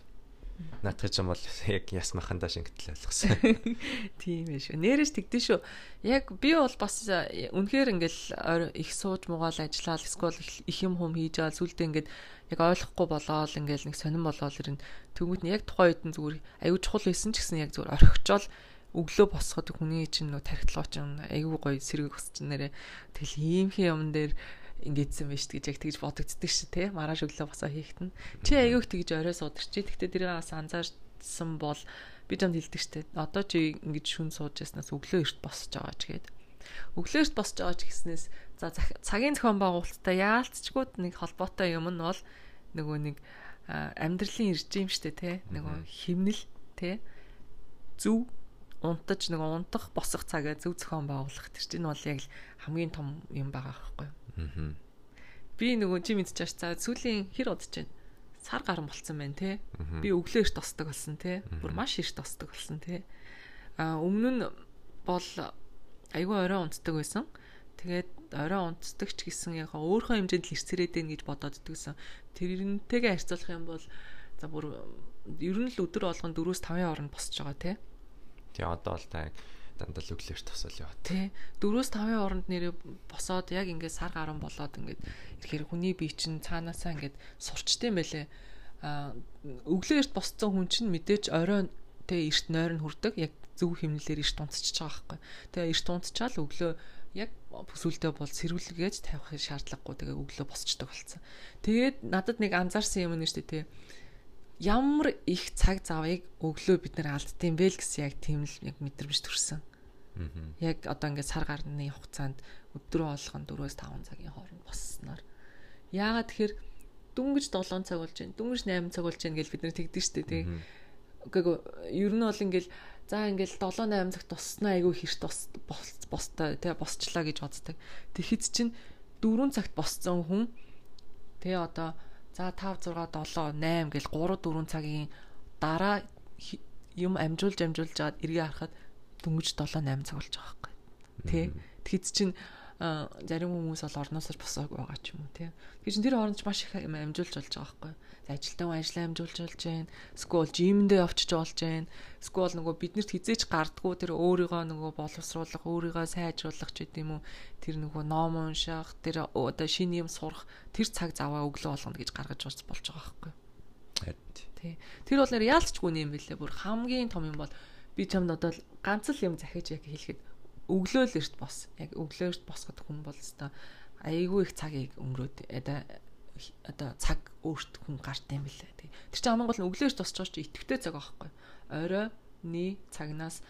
Наадах юм бол яг ясмахандаа шингэтэл ойлгосон. [LAUGHS]
Тийм ээ шүү. Нэрэж тэгдэн шүү. Яг би бол бас үнэхээр ингээл их сууж муугаал ажиллаал эсвэл их юм хум хийж байгаа сүлдээ ингээд яг ойлгохгүй болоод ингээл нэг сонирн болоод ирнэ. Тэгмүүд нь яг тухайн үед нь зүгээр аюу чухал байсан ч гэсэн яг зүгээр орхичоол өглөө босоход хүний чинь нөө тархитлоо чинь аюу гоё сэрэг өсч нэрэ тэгэл иймхэн юм дээр ингээдсэн байж гэж яг тэгж бодогддөг шүү те? Маргааш өглөө босоо хийхэд нь чи аяг тэгж орой суударч тэгтээ тэрийг бас анзаарсан бол би жамд хэлдэг штэ одоо чи ингэж шүн сууж яснаас өглөө эрт босож байгаа ч гээд өглөө эрт босож байгаа ч гэснээс за цагийн зохион байгуулалттай яалтчгууд нэг холбоотой юм нь бол нөгөө нэг амьдралын иржим штэ те? Нөгөө химнэл те? Зөв унтаж нөгөө унтах босох цагаа зөв зохион байгуулах. Тэр чинь бол яг л хамгийн том юм байгаа байхгүй юу Аа. Би нөгөө чи мэдчихэж цаа сүүлийн хэр удаж байна. Сар гарan болцсон байна те. Би өглөө эрт тосдог болсон те. Бүр маш эрт тосдог болсон те. А өмнө нь бол айгүй орой унтдаг байсан. Тэгээд орой унтдаг ч гэсэн яг өөрийнхөө хэмжээнд л ирцэрээд байна гэж бодоод идэгсэн. Тэрнтэйгээ харьцуулах юм бол за бүр ер нь л өдөр болгон 4-5 хооронд босч байгаа те.
Тэгээ одоо л та дандаа л өглөөр тосол яваа.
Тий. 4-5 оронд нэрээ босоод яг ингээд сар гарan болоод ингээд ирэхээр хүний бие чинь цаанаасаа ингээд сурчтай юм байлээ. А өглөөрт босцсон хүн чинь мэдээж оройн тэ эрт нойр нь хүрдэг. Яг зөв хэмнэлээр эрт унтчихж байгаа байхгүй. Тэгээ эрт унтчаал өглөө яг бүсүүлдэ бол сэрүүлгээж тавих шаардлагагүй тэгээ өглөө босчдаг болсон. Тэгээд надад нэг анзаарсан юм нь шүү дээ ямар их цаг завыг өглөө бид нэр алдсан юм бэ гэсэн яг тийм л яг мэдрэмж төрсэн. Яг одоо ингээд сар гарны хугацаанд өдрөө болгон 4-5 цагийн хооронд боссноор яагаад тэгэхээр дүнгэж 7 цаг болж байна дүнгэж 8 цаг болж байна гэж бид нар тэгдэж штэ тий Гэхдээ ер нь бол ингээл за ингээл 7 8 цагт туснаа айгүй хэрт бос бостой тий босчлаа гэж боддог. Тэгэхэд чинь 4 цагт босцсон хүн тий одоо за 5 6 7 8 гэл 3 4 цагийн дараа юм амжуулж амжуулж жаад эргээ харахад дөнгөж 7 8 цаг болж байгаа байхгүй. Тэ. Тэгэхэд чинь зарим хүмүүс бол орноосоо босоог байгаа ч юм уу тий. Тэгэхээр тэр хооронд маш их амжуулж болж байгаа байхгүй ажилтан ажиллаа амжуулж болж байна. Скул жимэндээ явчих болж байна. Скул нөгөө биднэрт хизээч гардггүй тэр өөрийгөө нөгөө боловсруулах, өөрийгөө сайжруулах ч гэдэм үү. Тэр нөгөө ном унших, тэр одоо шинэ юм сурах тэр цаг заваа өглөө болгоно гэж гаргаж ууц болж байгаа байхгүй. Тий. Тэр бол нэр яалцчгүй юм бэлээ. Бүр хамгийн том юм бол би чамд одоо ганц л юм захиж яг хэлэхэд өглөө л эрт бос. Яг өглөө эрт босоход хүн бол өстой айгүй их цагийг өнгөрөөд одоо цаг өөрт хүн гарт юм билээ. Тэр чинь хамгийн гол нь өглөөж тусч байгаа чинь итгэвтэй цаг аахгүй. Оройны цагнаас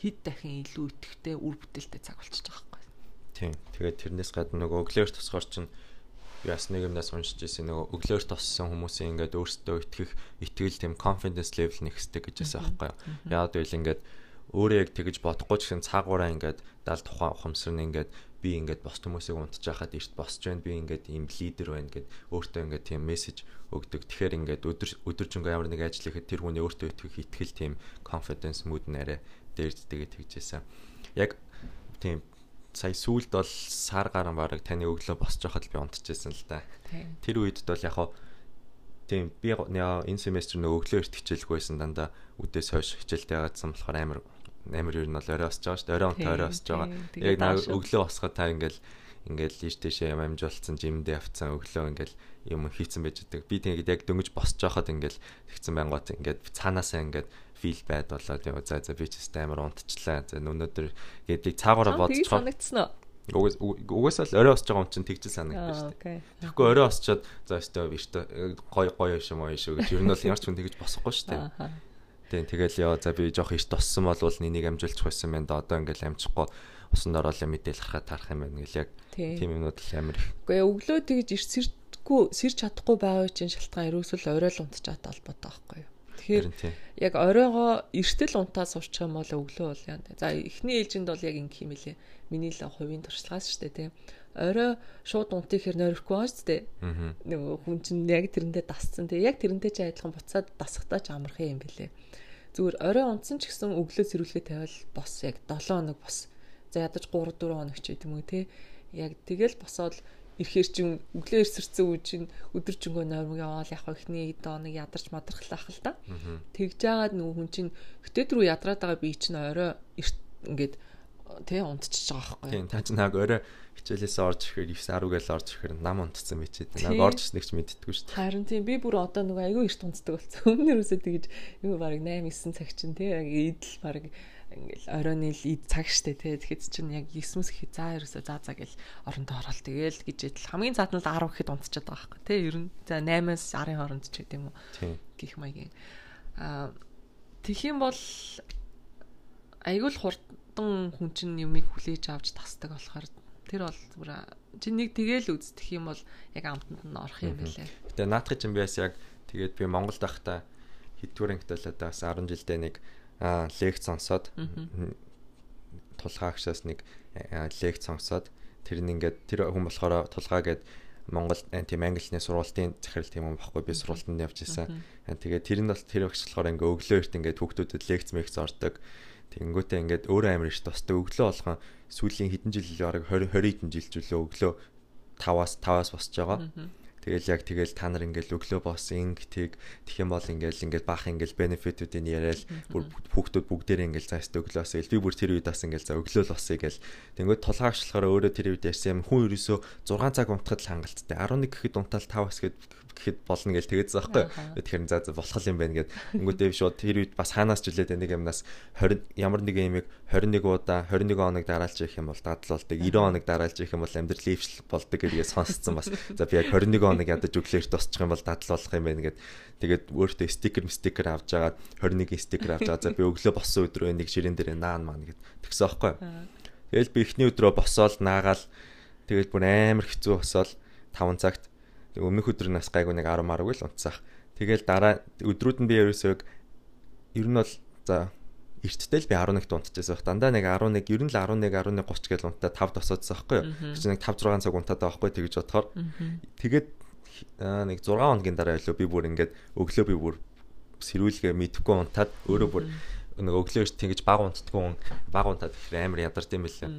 хэд дахин илүү итгэвтэй үр бүтээлтэй цаг болчихж байгаа байхгүй.
Тийм. Тэгээд тэрнээс гадна нөгөө өглөөж тусгаар чинь бас нэг юмнаас уншиж ирсэн нөгөө өглөөж туссан хүмүүсийн ингээд өөрсдөө итгэх итгэл тийм confidence level нэгсдэг гэж байсан байхгүй. Яагаад гэвэл ингээд өөрөө яг тэгж бодохгүй ч гэсэн цаагаараа ингээд дал тухайн ухамсар нь ингээд би ингээд бос хүмүүсийг унтж байхад эрт босч байна би ингээд ийм лидер байна гэд өөртөө ингээд тийм мессеж өгдөг. Тэгэхээр ингээд өдөр өдөржингөө ямар нэг ажил хийхэд тэр хүний өөртөө итгэх итгэл тийм confidence mood нэрэ дээрдтэйгээ тэгжээсэн. Яг тийм сая сүулт бол сар гарan бараг таны өглөө босч байхад би унтчихсан л да. Тэр үед бол яг хаа тийм би энэ семестр нөгөө өглөө эрт хичээлгүй байсан дандаа үдээс хойш хичээлтэй байгаадсан болохоор амар амар юу нь бол орой осож байгаа шүү дээ. Орой онтой орой осож байгаа. Яг наа өглөө босоход та ингээл ингээл ийш тийшээ юм амжуулсан жимдээ авцсан өглөө ингээл юм хийцэн байж байгаа. Би тэгээд яг дөнгөж босч байхад ингээл тэгсэн байнгут ингээд цаанаасаа ингээд фил байд болоод яа за за би ч гэсэн амар унтчлаа. За өнөөдөр гэдэг цаагаараа. Угаас угаасаа л орой осож байгаа юм чинь тэгжил санагдаж шүү дээ. Тэгэхгүй орой осчоод за өстой биш гой гой юм уу шүү гэж ер нь бол ямар ч хүн тэгж босохгүй шүү дээ. Тийм тэгэл яа за би жоох иш тоссон болвол нэнийг амжуулчих байсан байна да одоо ингээл амжихгүй усанд ороод мэдээл харахад тарах юм байна гэл яг тийм юмнууд л амар их.
Үгүй өглөө тэгж ирс сэрдггүй сэрж чадахгүй байгаа чинь шалтгаан ерөөсөл орой л унтчихад холбоотой байхгүй юу. Тэгэхээр яг оройгоо эртэл унтаа суучих юм бол өглөө бол яа. За эхний ээлжинд бол яг ингэх юм лээ. Миний л хувийн туршлагаас шүү дээ тийм орой шууд унтыг хэр нойрхгүй байгаа шүү дээ. Нөгөө хүн чинь яг тэрэндээ дасцсан. Тэгээ яг тэрэндээ чи адилхан буцаад дасахтаа ч амархан юм бэлээ зүгээр орой унтсан ч гэсэн өглөө сэрүүлгээ тавиал бос яг 7 хоног бос. За ядаж 3 4 хоног ч гэдэг юм уу те. Яг тэгэл босоод ирэхээр чин өглөө ирсэрсэн үе чин өдөржингөө нойрмог яваал яг ихний доныг ядарч мадрахлаах л да. Тэгж жагаад нөгөө хүн чин хөтөд рүү ядраад байгаа би чин орой ингээд тий унтчихж байгаа байхгүй.
Тийм та чи нааг орой хичээлээс орж ирэхээр 9 10 гээл орж ирэхээр нам унтцсан мэт. Нааг орж ирсэн ч мэддэггүй шүү дээ.
Харин тийм би бүр одоо нөгөө айгүй их унтдаг болсон. Өмнөр үсээ тэгэж юу бараг 8 9 цаг чинь тий яг идэл бараг ингээл оройны л ид цаг штэ тий тэгэхэд чинь яг 9-с их за ерөөсөө за за гэл орондоо ороод тэгэл гэж идэл хамгийн нь 10 гэхэд унтчихад байгаа байхгүй тий ер нь за 8-аас 10-ын хооронд ч гэдэг юм уу. Гэх маягийн. Аа тэгэх юм бол айгүй л хурд хурдан хүн чинь юмыг хүлээж авч тасдаг болохоор тэр бол бүр чи нэг тэгэл үздэх юм бол яг амтанд нь орох юм байлээ.
Гэтэ наадах чинь би бас яг тэгээд би Монголд байхдаа хэдвэр ангид л одоо бас 10 жилдээ нэг лекц сонсоод тулгаагчаас нэг лекц сонсоод тэр нь ингээд тэр хүн болохоор тулгаа гээд Монгол тийм англиний сургуулийн захирал тийм юм баггүй би сургуультанд явж исэн. Тэгээд тэр нь бол тэр багш болохоор ингээ өглөө эрт ингээд хүүхдүүдэд лекц мэгц ордог. Тэнгүүтээ ингээд өөрөө амир ш тостой өглөө болгон сүүлийн хэдэн жил бараг 20 20 хэдэн жил зүйлөө өглөө 5-аас 5-аас босч байгаа. Тэгэл яг тэгэл та нар ингээл өглөө босс инг тэг тэгэх юм бол ингээл ингээд баах ингээл бенефитүүдийн яриад бүр хүүхдүүд бүгдээрээ ингээл заast өглөөс ил би бүр тэр үед бас ингээл за өглөө л босъё гэл тэнгүүд толгаагчлахаар өөрөө тэр үед ярьсан юм. Хүн ерөөсөө 6 цаг унтахад л хангалттай. 11 гэхэд унтаал 5 бас гээд гэхэд болно гэж тэгээд заахгүй. Тэгэхээр за за болох юм байна гэд. Тэнгүүтээ шууд тэр үед бас хаанаас ч үлээд нэг юмнаас 20 ямар нэг юмыг 21 удаа 21 хоног дараалж ирэх юм бол дадал болдог. 90 хоног дараалж ирэх юм бол амьдрал ившил болдог гэдгээ сонсцсон бас. За би яг 21 хоног ядаж өглөөрт тосчих юм бол дадал болох юм байна гэд. Тэгээд өөртөө стикер стикер авч жагаад 21 стикер авч байгаа. За би өглөө боссон өдрөө нэг ширээн дээр наан маань гэд. Тэгсэн аахгүй. Тэгэл би эхний өдрөө босоод наагаал тэгэл бүр амар хэцүү босоод 5 цагт өмнөх өдөр нас гайгүй нэг 10 марг л унтсах. Тэгэл дараа өдрүүд нь би ерөөсөө ер нь бол за эрттэй л би 11-т унтчихсан байх. Дандаа нэг 11, ер нь л 11, 11 30 гэж унтаа 5 тосоодсан байхгүй юу? Чи нэг 5 6 цаг унтаад байхгүй тэгж бодохоор. Тэгээд нэг 6 хоногийн дараа илүү би бүр ингээд өглөө би бүр сэрүүлгээ мэдхгүй унтаад өөрөө бүр нэг өглөө ш тэгж баг унтдаггүй баг унтаад ихэр амар ядарч юм бэлээ.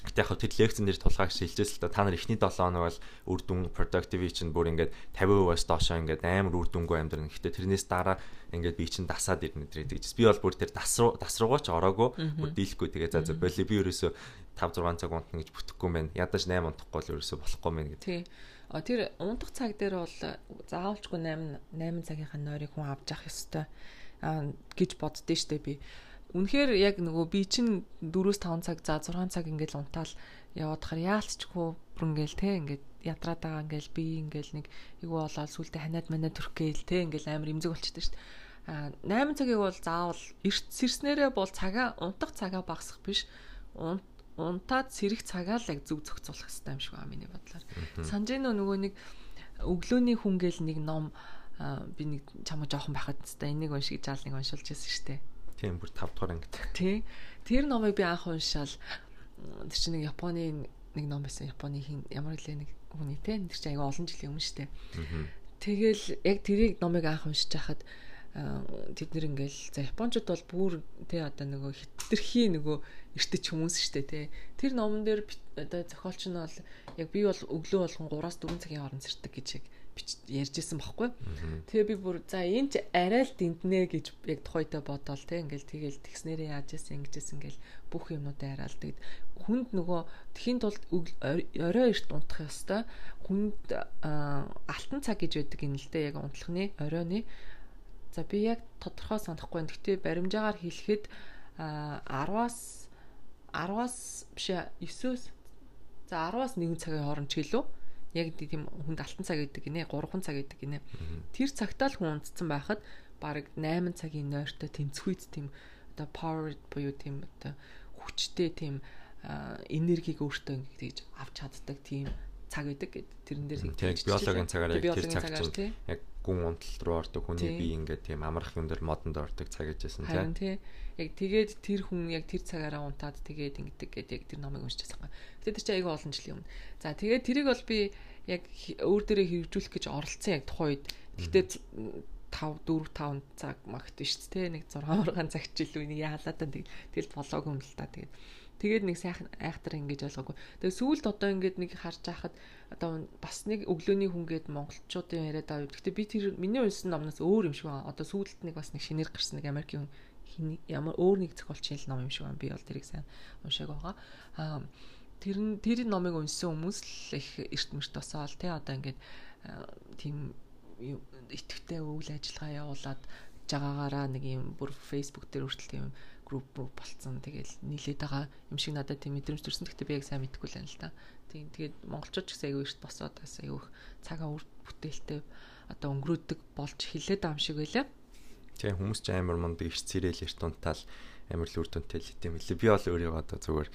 Гэтэ яг тэр лекцэн дээр тулгаагч хэлжээс л та нар эхний 7 хоног бол үр дүн productivity чинь бүр ингээд 50%-аас доошоо ингээд амар үр дүнгүй амьдрна. Гэтэ тэрнээс дараа ингээд би чинь дасаад ирнэ гэдэг. Би бол бүр тэр дасруу дасруугаа ч ороогүй бүр дийлэхгүй тэгээ за за боли би ерөөсөө 5 6 цаг унтна гэж бүтэхгүй мэн. Ядаж 8 унтахгүй л ерөөсөө болохгүй мэн гэдэг.
Тий. А тэр унтах цаг дээр бол заавалчгүй 8 8 цагийнхаа нойрыг хүн авч явах ёстой гэж боддөө штэ би. Үнэхээр яг нөгөө би чинь 4-5 цаг за 6 цаг ингээд унтаал яваад хаар яалцчихгүй бүр ингээл те ингээд ядраад байгаа ингээл би ингээл нэг эйгүү болоод сүултээ ханиад манаа төрөх гээл те ингээл амар имзэг болчихдээ штэ. А 8 цагийг бол заавал эрт сэрснээрээ бол цагаа унтах цагаа багасгах биш. Унтаад сэрэх цагаа л яг зөв зохицуулах хэрэгтэй юм шиг байна миний бодлоор. Санжино нөгөө нэг өглөөний хүн гээл нэг ном би нэг чамаа жоохон байхад тест энийг уншиж жаал нэг уншуулж байсан шүү дээ.
Тийм бүр 5 дугаар ангид.
Тий. Тэр номыг би анх уншаал тэр чинь нэг Японы нэг ном байсан. Японы хин ямар гэлээ нэг хүний те тэр чинь аяга олон жилийн өмнө дээ. Тэгэл яг тэрийг номыг анх уншиж хахад тэд нэр ингээл за японочууд бол бүр те одоо нөгөө хитрхи нөгөө эртэж хүмүүс штэ те тэр номон дээр одоо зохиолч нь бол яг би бол өглөө болгон 3-4 цагийн хооронд сэрдэг гэж яг ярьжсэн байхгүй. Тэгээ би бүр за энэ ч арай л дэнтнэ гэж яг тухайдаа бодоол те ингээл тэгэл тэгснэрээ яаж яасан ингэжсэн ингээл бүх юмнуудаа тэгэд хүнд нөгөө тхийн тулд орой эрт унтах ёстой. Хүнд алтан цаг гэж байдаг юм л дээ яг унтлахны оройны. За би яг тодорхой санахгүй. Гэхдээ баримжаагаар хэлэхэд 10-аас 10-аас биш 9-өөс за 10-аас 1 цагийн хооронд ч гэлөө яг тийм хүнд алтан цаг гэдэг гинэ 3 цаг гэдэг гинэ. Тэр цагтаа л хүн унтцсан байхад бараг 8 цагийн нойртой тэмцхүйц тийм одоо power буюу тийм одоо хүчтэй тийм энергийг өөртөө ингэж авч чаддаг тийм цаг гэдэг гэд тэрэн дээр
тийм биологийн цагаар яг тэр цаг чинь яг гүн унтал руу ордог хүний бие ингээд тийм амрах юм дээр модонд ордог цаг гэжсэн
тийм яг тэгээд тэр хүн яг тэр цагаараа унтаад тэгээд ингэдэг гэдэг яг тэр номыг уншиж байгаа. Тэгээд тэр чинь айгүй олон жилийн өмнө. За тэгээд тэрийг бол би яг өөр дээрээ хэрэгжүүлэх гэж оролцсон яг тухайн үед. Гэхдээ 5 4 5 цаг магт биш тэ нэг 6 орган цаг ч илүү нэг яалаад тань тэгэл болоогүй юм л та тэгээд тэгээд нэг сайхан айхтар ингэж ойлгоогүй. Тэгээд сүүлд одоо ингэж нэг харж байхад одоо бас нэг өглөөний хүнгээд монголчуудын яриад байгаа. Гэхдээ би тэр миний унсан номноос өөр юм шиг байна. Одоо сүүлд нэг бас нэг шинээр гарсан нэг Америкийн ямар өөр нэг зохиолчийн ном юм шиг байна. Би бол тэрийг сайн уншааг байгаа. Аа тэр нь тэр номыг уншсан хүмүүс л их эрт мэрт босоол тий одоо ингээд тийм итгэвтэй үйл ажиллагаа явуулаад жагаагаараа нэг юм бүр Facebook дээр хүртэл тийм групп болцсон. Тэгэл нийлээд байгаа юм шиг надад тийм мэдрэмж төрсөн. Гэхдээ би яг сайн мэдэхгүй л байна л да. Тийм тэгээд монголчууд ч гэсэн аягүй эрт босоод бас аягүй цагаа үр бүтээлтэй одоо өнгөрөөдөг болж хилээд байгаа юм шиг байлаа.
Тийм хүмүүс ч амар мундаг эрт цэрэл эрт унтаал амар л үр дүнтэй л гэдэм билээ. Би бол өөрийгөө одоо зүгээр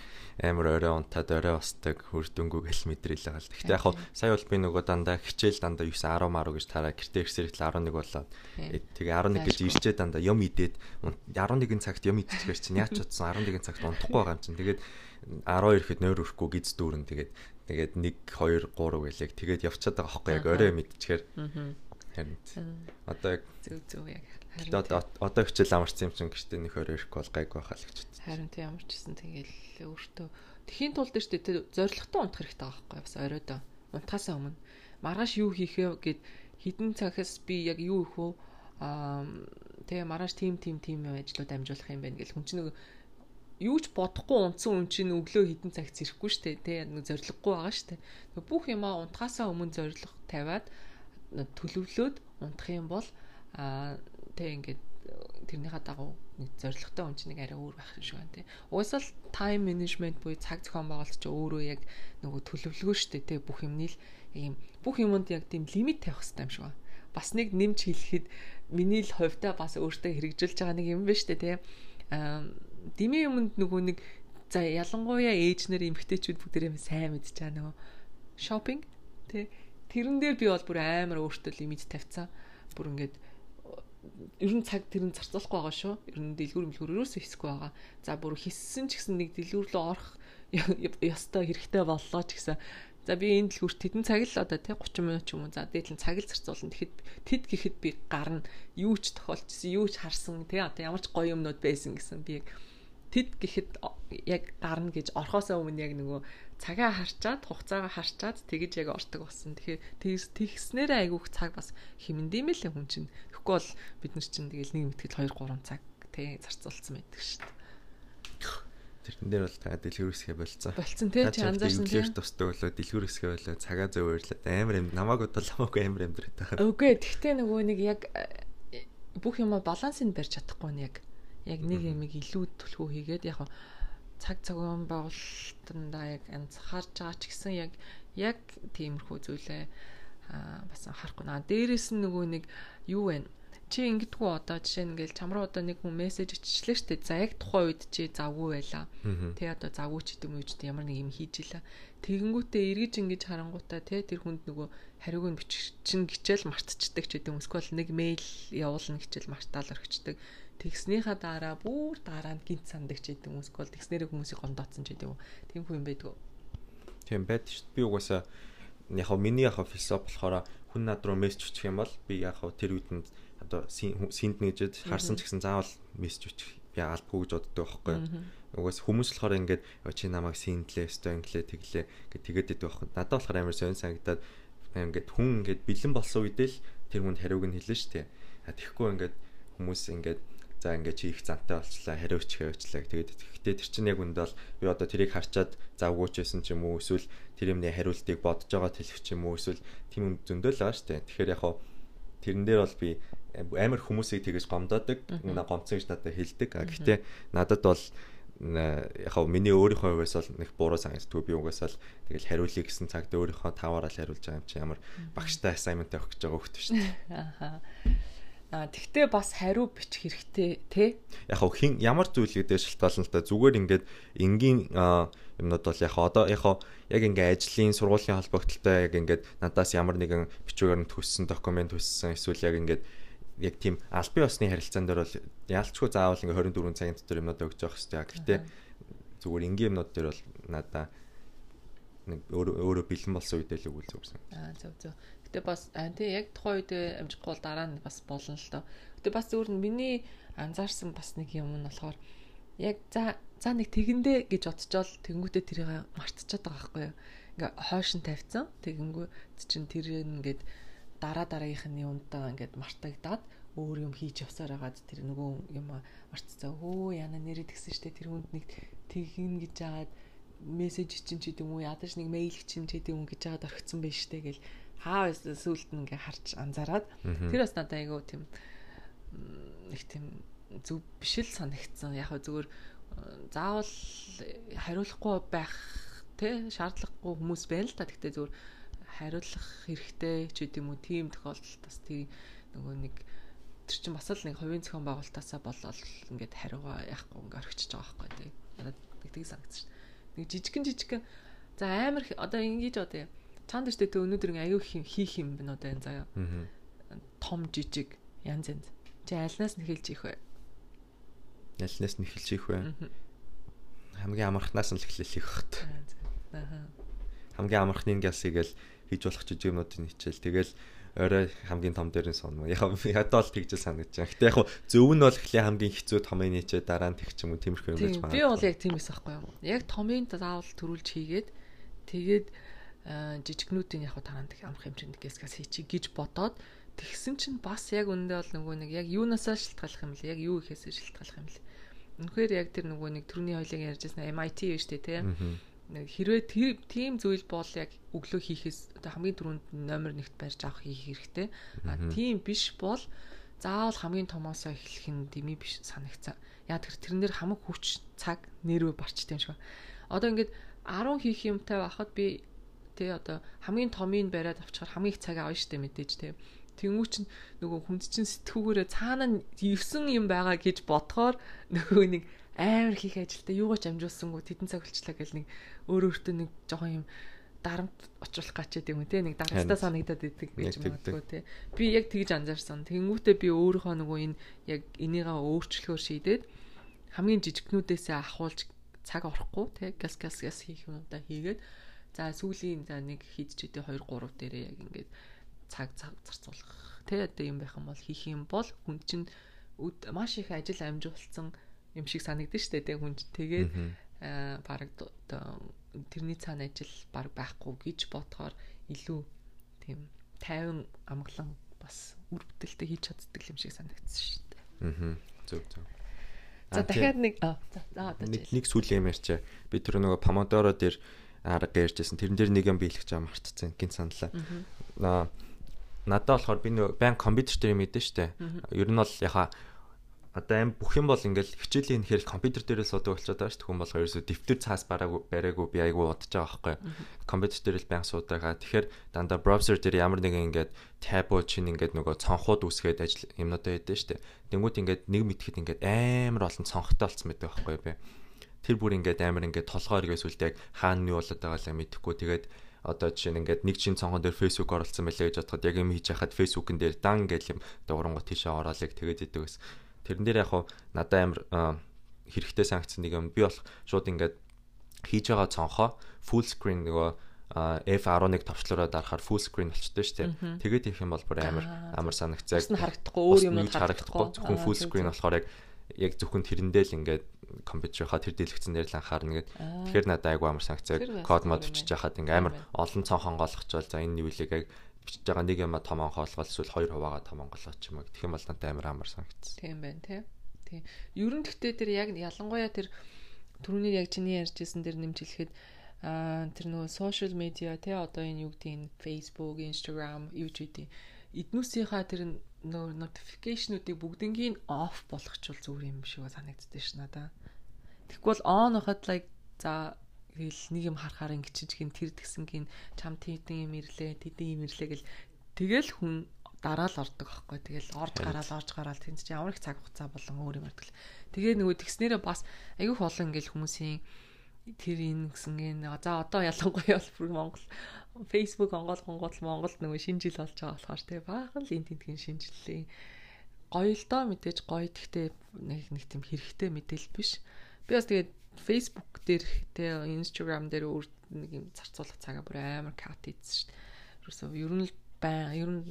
амар орой унтаад орой устдаг үр дүнгүү гэл мэдрэл байгаа л. Гэхдээ яг хаа сая бол би нөгөө дандаа хичээл дандаа 9 10 10 гэж тараа гэртээ ирсээр л 11 болоод. Тэгээ 11 гэж ирчээ дандаа юм идээд 11 цагт юм идчихээр чинь яаж ч утсан 11 цагт унтахгүй байгаа юм чинь. Тэгээд 12 ихэд нойр өрөхгүй гиз дүүрэн. Тэгээд тэгээд 1 2 3 гэлэг тэгээд явчихад байгаа хөөхгүй яг орой мэдчихээр. Харин одоо яг
зөв зөв яг
одоо одоо хичээл амарсан юм чинь гэртээ нэг хоёр ирэх бол гайг байхаа л гэж бодсон.
Харин тийм ямар ч гэсэн тэгэл өөртөө тхийн тулд шүү дээ. Зоригтой унтах хэрэгтэй байгаа байхгүй бас оройдоо. Унтахаасаа өмнө. Маргааш юу хийхээ гэд хідэн цагаас би яг юу их вэ? Аа тэгээ маргааш тим тим тим ажлууд амжуулах юм байна гэл. Хүн чинь нэг юу ч бодохгүй унтсан хүн чинь өглөө хідэн цагт зэрэхгүй штэ тэ нэг зориггүй байгаа штэ бүх юмаа унтахаасаа өмнө зориг тавиад төлөвлөөд унтах юм бол а те ингээд тэрнийхээ дагуу нэг зоригтой хүн чинь нэг арай өөр байх шиг байна те. Угаасаа л тайм менежмент буюу цаг зохион байгуулалт чи өөрөө яг нөгөө төлөвлөгөө штэ те бүх юмний л ийм бүх юмд яг тийм лимит тавих хэрэгтэй юм шиг байна. Бас нэг нэмж хэлэхэд миний л хувьдаа бас өөртөө хэрэгжүүлж байгаа нэг юм байна штэ те. Аа дими юмд нөгөө нэг За ялангуяа ээж нар эмгтээчүүд бүгдээрээ сайн мэдж байгаа нөгөө шопинг тий тэрэн дээр би бол бүр амар өөртөө лимит тавьцсан. Бүр ингээд ер нь цаг тэр нь зарцуулахгүй байгаа шүү. Ер нь дэлгүүр мэлгүүр ерөөсөө хийсгүй байгаа. За бүр хийссэн ч гэсэн нэг дэлгүүр рүү орох [LAUGHS] ёстой хэрэгтэй боллоо ч гэсэн За би энэ дэлгүүрт тэдэн цаг л одоо тий 30 минут ч юм уу. За дээдлэн цаг л зарцуулна. Тэгэхэд тэд гэхэд би гарна. Юу ч тохиолдсон, юу ч харсан тий одоо ямар ч гоё юмнууд байсан гэсэн би яг тэд гэхэд яг гарна гэж орхосоо өмнө яг нөгөө цагаа харчаад хугацаагаа харчаад тэгэж яг ордог болсон. Тэгэхээр тэгснээрээ айгүйх цаг бас хэмнэдэм л хүн чинь. Тэгэхгүй бол бид нар чинь тэгэл нэг мэтгэл 2 3 цаг тий зарцуулсан байдаг шүү дээ.
Тэрэн дээр бол та дэлгүүр хэсгээ болцсон.
Болцсон тий чи анзаарсан тий.
Дэлгүүр тусдаг болоо дэлгүүр хэсгээ болоо цагаа зөв өөрлөд амар юм намайг бодол хамаагүй амар амьдраад байгаа.
Үгүй тэгтээ нөгөө нэг яг э, бүх юм балансыг барьж чадахгүй нь яг яг нэг юмыг илүү төлхөө хийгээд яг цаг цагаан байгуулалтанда яг анзаарч байгаа ч гэсэн яг яг тиймэрхүү зүйлээ бас анхаарахгүй наа. Дээрээс нь нөгөө нэг юу вэ? чи ингэдэггүй одоо жишээ нь ингээл чам руу одоо нэг хүн мессеж иччлээ штэ. За яг тухайн үед чи завгүй байла. Тий одоо завгүй ч гэдэг юм уу ч ямар нэг юм хийж илаа тэгэнгүүтээ эргэж ингэж харангуудаа тий тэр хүнд нөгөө хариуг нь бичин гिचэл мартчихдаг ч гэдэг юм эсвэл нэг мэйл явуулна гिचэл мартаал орхичдаг тэгснийхаа дараа бүр дараа нь гинт сандаг ч гэдэг юм эсвэл тэгснэрээ хүмүүсийг гомдоцсон ч гэдэг юм тийм хүн байдаг
тийм байд шүү би угаасаа яг хоо миний яг философи болохоор хүн над руу мессеж өчөх юм бол би яг хоо тэр үедэнд одоо синд нэгжэд харсан ч гэсэн заавал мессеж өчөх би алдгүй гэж боддог байхгүй угаас хүмүүс болохоор ингээд чи намайг синдлээ өстой инглээ тэглээ гэж тэгээд идэх байхгүй. Надад болохоор амар сонь санагдаад ингээд хүн ингээд бэлэн болсон үедээ л тэр хүнд хариуг нь хэлнэ шүү дээ. Тэгэхгүй ингээд хүмүүс ингээд за ингээд чи их зантай болчлаа хариуч хэвчлаа тэгээд гэхдээ тэр чинь яг үндэ бол би одоо тэрийг харчаад завгүйч байсан ч юм уу эсвэл тэр юмны хариултыг бодож байгаа тэлэх ч юм уу эсвэл тийм зөндөө л байгаа шүү дээ тэгэхээр яг хаа тэрэн дээр бол би амар хүмүүсийг тэгэж гомдоодаг. Гомцсон гэж надад хэлдэг. Гэхдээ надад бол яг миний өөрийнхөө хувьас бол нэг буруу санагддаг. Би угаасаа л тэгэл хариулъя гэсэн цагт өөрийнхөө таваараа л хариулж байгаа юм чи ямар багштай assignment авах гэж байгаа хөхт шүү дээ. [LAUGHS]
Ахаа. А тэгтээ бас хариу бичих хэрэгтэй тий.
Яг хин ямар зүйл гэдэг шалтгаална л та зүгээр ингээд энгийн юмнууд бол яг одоо яг яг ингээ ажлын сургуулийн холбогдлолтой яг ингээд надаас ямар нэгэн бичвэрээр төссөн документ төссөн эсвэл яг ингээд яг тийм албан ёсны харилцаан дээр бол яалчгүй заавал ингээ 24 цагийн дотор юмнууд өгч явах хэрэгтэй. Гэхдээ зүгээр энгийн юмнууд дээр бол надаа нэг өөрөө өөрөө бэлэн болсон үедээ л өгвөл зүгсэн.
Аа зөв зөв. Гэтэ бас тий яг тухайн үед амжихгүй бол дараа нь бас болно л доо. Гэтэ бас зүгээр нь миний анзаарсан бас нэг юм нь болохоор яг за за нэг тэгэндээ гэж бодчоол тэгэнгүүтээ тэрийг мартчихад байгаа байхгүй юу. Ингээ хойш нь тавьсан. Тэгэнгүү чинь тэр ингээд дараа дараагийнх нь юунтаа ингээд мартагдаад өөр юм хийж явсаар байгаад тэр нөгөө юм мартцаа. Өө яна нэрээ тэгсэн штэ тэр хүнд нэг тэгин гэж жаад мессеж чинь ч гэдэм үү ядаж нэг мэйл чинь ч гэдэм үү гэж жаад орхицсан байж штэ гэл хаа сүулт нь ингээ харж анзаараад тэр бас надад айгу тийм нэг тийм зөв биш л санагдсан. Яг зүгээр заавал хариулахгүй байх тэ шаардлагагүй хүмүүс байна л та. Гэхдээ зүгээр хариулах хэрэгтэй ч гэдэм үү тийм тохиолдолд бас тий нөгөө нэг тэр чинь бас л нэг хувийн зохион байгуулалтаасаа болол ингээд хариугаа яахгүй ингээд орхичиж байгаа байхгүй тий надад нэг тийг санагдсан шүү дээ нэг жижигэн жижигэн за амар одоо ингэж одоо чанд дэжтэй тэ өнөөдөр аюу хийх юм одоо энэ заяа? Том жижиг янз янз. Чи альнаас нь эхэлж их вэ?
Альнаас нь эхэлж их вэ? Хамгийн амархнаас нь л эхлэх хөт хамгийн амархныг ялсыг л хийж болох жижиг юмнуудыг хичээл. Тэгэл орой хамгийн том дээр нь сонно. Яг ядаа л тэгж санагдаж байна. Гэтэ яг зөв нь бол эхлээ хамгийн хэцүү томын нийчээ дараа нь тэгч юм уу? Тиймэрхүү юм гэж
байна. Би бол яг тийм эс аахгүй юу. Яг томын заавал төрүүлж хийгээд тэгээд жижигнүүдийн яг нь амрах хэмжээнд гэсгээс хийчих гэж бодоод тэгсэн чинь бас яг үндэ бол нөгөө нэг яг юунасаа шилтгаалах юм бэ? Яг юу ихээсээ шилтгаалах юм бэ? Үнэхээр яг тэр нөгөө нэг төрний хоёлыг ярьжсэн MIT биш үү те? хэрвээ тийм зүйл бол яг өглөө хийхээс одоо хамгийн түрүүнд номер 1-т барьж авах хийх хэрэгтэй. А тийм биш бол заавал хамгийн томоосоо эхлэх нь дими биш санагцсан. Яа тэр тэрнэр хамаг хүч цаг нэрвэ барчтай юм шиг. Одоо ингээд 10 хийх юмтай байхад би тий одоо хамгийн томыг бариад авчихаар хамгийн их цаг авна штэ мэдээж тий. Тэнгүү чинь нөгөө хүнд чинь сэтгүүгээрээ цаана нь 9 юм байгаа гэж бодохоор нөгөө нэг амар хийх ажилдаа юугаач амжуулсангүй тедэн цаг болчлаа гэл нэг өөр өөртөө нэг жоохон юм дарамт очруулах гач гэдэг юм те нэг дарамттай санагдаад идэг гэж магадгүй те би яг тэгж анзаарсан. Тэнгүүтээ би өөрийнхөө нөгөө энэ яг энийгээ өөрчлөхөөр шийдээд хамгийн жижигнүүдээсээ ахуулж цаг орохгүй те газ газ газ хийх юмудаа хийгээд за сүүлийн за нэг хийдчихдээ 2 3 дээрээ яг ингээд цаг цаг зарцуулах те одоо юм байх юм бол хийх юм бол хүн чинь маш их ажил амжуулсан юм шиг санагдаж штэ тэг хүн тэгээд аа баг тэрний цаана ажил баг байхгүй гэж бодохоор илүү тийм 50 амглан бас үр бүтээлтэй хийж чаддаг юм шиг санагдсан штэ.
Аа зөв зөв.
За дахиад нэг аа
за нэг нэг сүүлийн юм ярьчаа. Би тэр нөгөө Pomodoro дээр арга ярьжсэн. Тэрэн дээр нэг юм биелэх жаа мартцсан. Гин саналаа. Аа надад болохоор би нөгөө байн компьютер дээр мэдэн штэ. Ер нь бол яха одоо аим бүх юм бол ингээл хичээлийн нэхэр компьютер дээрээ суудаг болчиход байгаа шүү дээ. Хүн болохоор ерөөсө дэвтэр цаас бараагүй бараагүй би айгүй удаж байгаа байхгүй. Компьютер дээр л байнга суудагаа. Тэгэхээр дандаа браузер дээр ямар нэгэн ингээд табо чинь ингээд нөгөө цонхууд үсгээд ажил юмнуудаа хийдэж шүү дээ. Тэнгүүд ингээд нэг мэдхэд ингээд амар олон цонхтой болцсон байдаг байхгүй би. Тэр бүр ингээд амар ингээд толгоор ирэс үлдээ яг хаана юу болоод байгаалаа мэдэхгүй. Тэгээд одоо жишээ нь ингээд нэг чин цонхон дээр Facebook оролцсон байлаа гэж бодоход яг юм хийж хахад фейсбુકэн дээр дан гэж юм дуурангууд тийшээ ороолыг тэгээд идэг гэсэн Тэрэн дээр яг хуу надад амар хэрэгтэй санкц нэг юм би бол шууд ингээд хийж байгаа цонхоо full screen нөгөө F11 товчлороо дарахаар full screen болчтой шүү дээ. Тэгээд их юм бол бүр амар амар санагцаа.
Бас нь харагдахгүй өөр юм
харагдахгүй. Зөвхөн full screen болохоор яг яг зөвхөн тэрэндээ л ингээд компьютерийнхаа тэр дэлгэцэн дээр л анхаарна гэд. Тэгэхээр надад айгу амар санкцаа код мод бичиж хахад ингээ амар олон цон хонгоолгочвол за энэ нивэлийг яг бичиж байгаа нэг юм том онхоолгол эсвэл хоёр хуваагаа том онголгоо ч юм уу. Тэгэх юм бол надад амар амар санагдсан.
Тийм байна тий. Тий. Ер нь гэхдээ тэр яг ялангуяа тэр түрүүний яг чиний ярьжсэн дээр нэмж хэлэхэд аа тэр нөгөө social media тий одоо энэ юу гэдэг нь Facebook, Instagram, YouTube эднүсийнхаа тэр нөгөө notification-уудыг бүгднийг off болгочвол зүгээр юм шиг санагддээ ш надаа. Тэгвэл on хахад like за Тэгэл нэг юм харахаар ингэчиж гин тэр тэгсэн гин чам тийдэн юм ирлээ, тийдэн юм ирлээ гэл тэгэл хүн дараа л ордог аахгүй. Тэгэл орж гараал орж гараал тэнд чи ямар их цаг хугацаа болон өөр юм ярьдаг. Тэгээ нөгөө тэгснээрээ бас айгүй олон ингээл хүмүүсийн тэр энэ гэсэн гин за одоо ялангуяа бол Монгол Facebook онгол гонгол Монголд нөгөө шинэ жил болж байгаа болохоор те баахан л энэ тентгийн шинэ жилийн гоё л доо мэдээж гоё гэхдээ нэг нэг тийм хэрэгтэй мэдээл биш. Би бас тэгээд Facebook дээр тэ Instagram дээр өөр нэг юм зарцуулах цагаа бүр амар кат хийсэн шүү дээ. Ерөөсөө ер нь л байн ер нь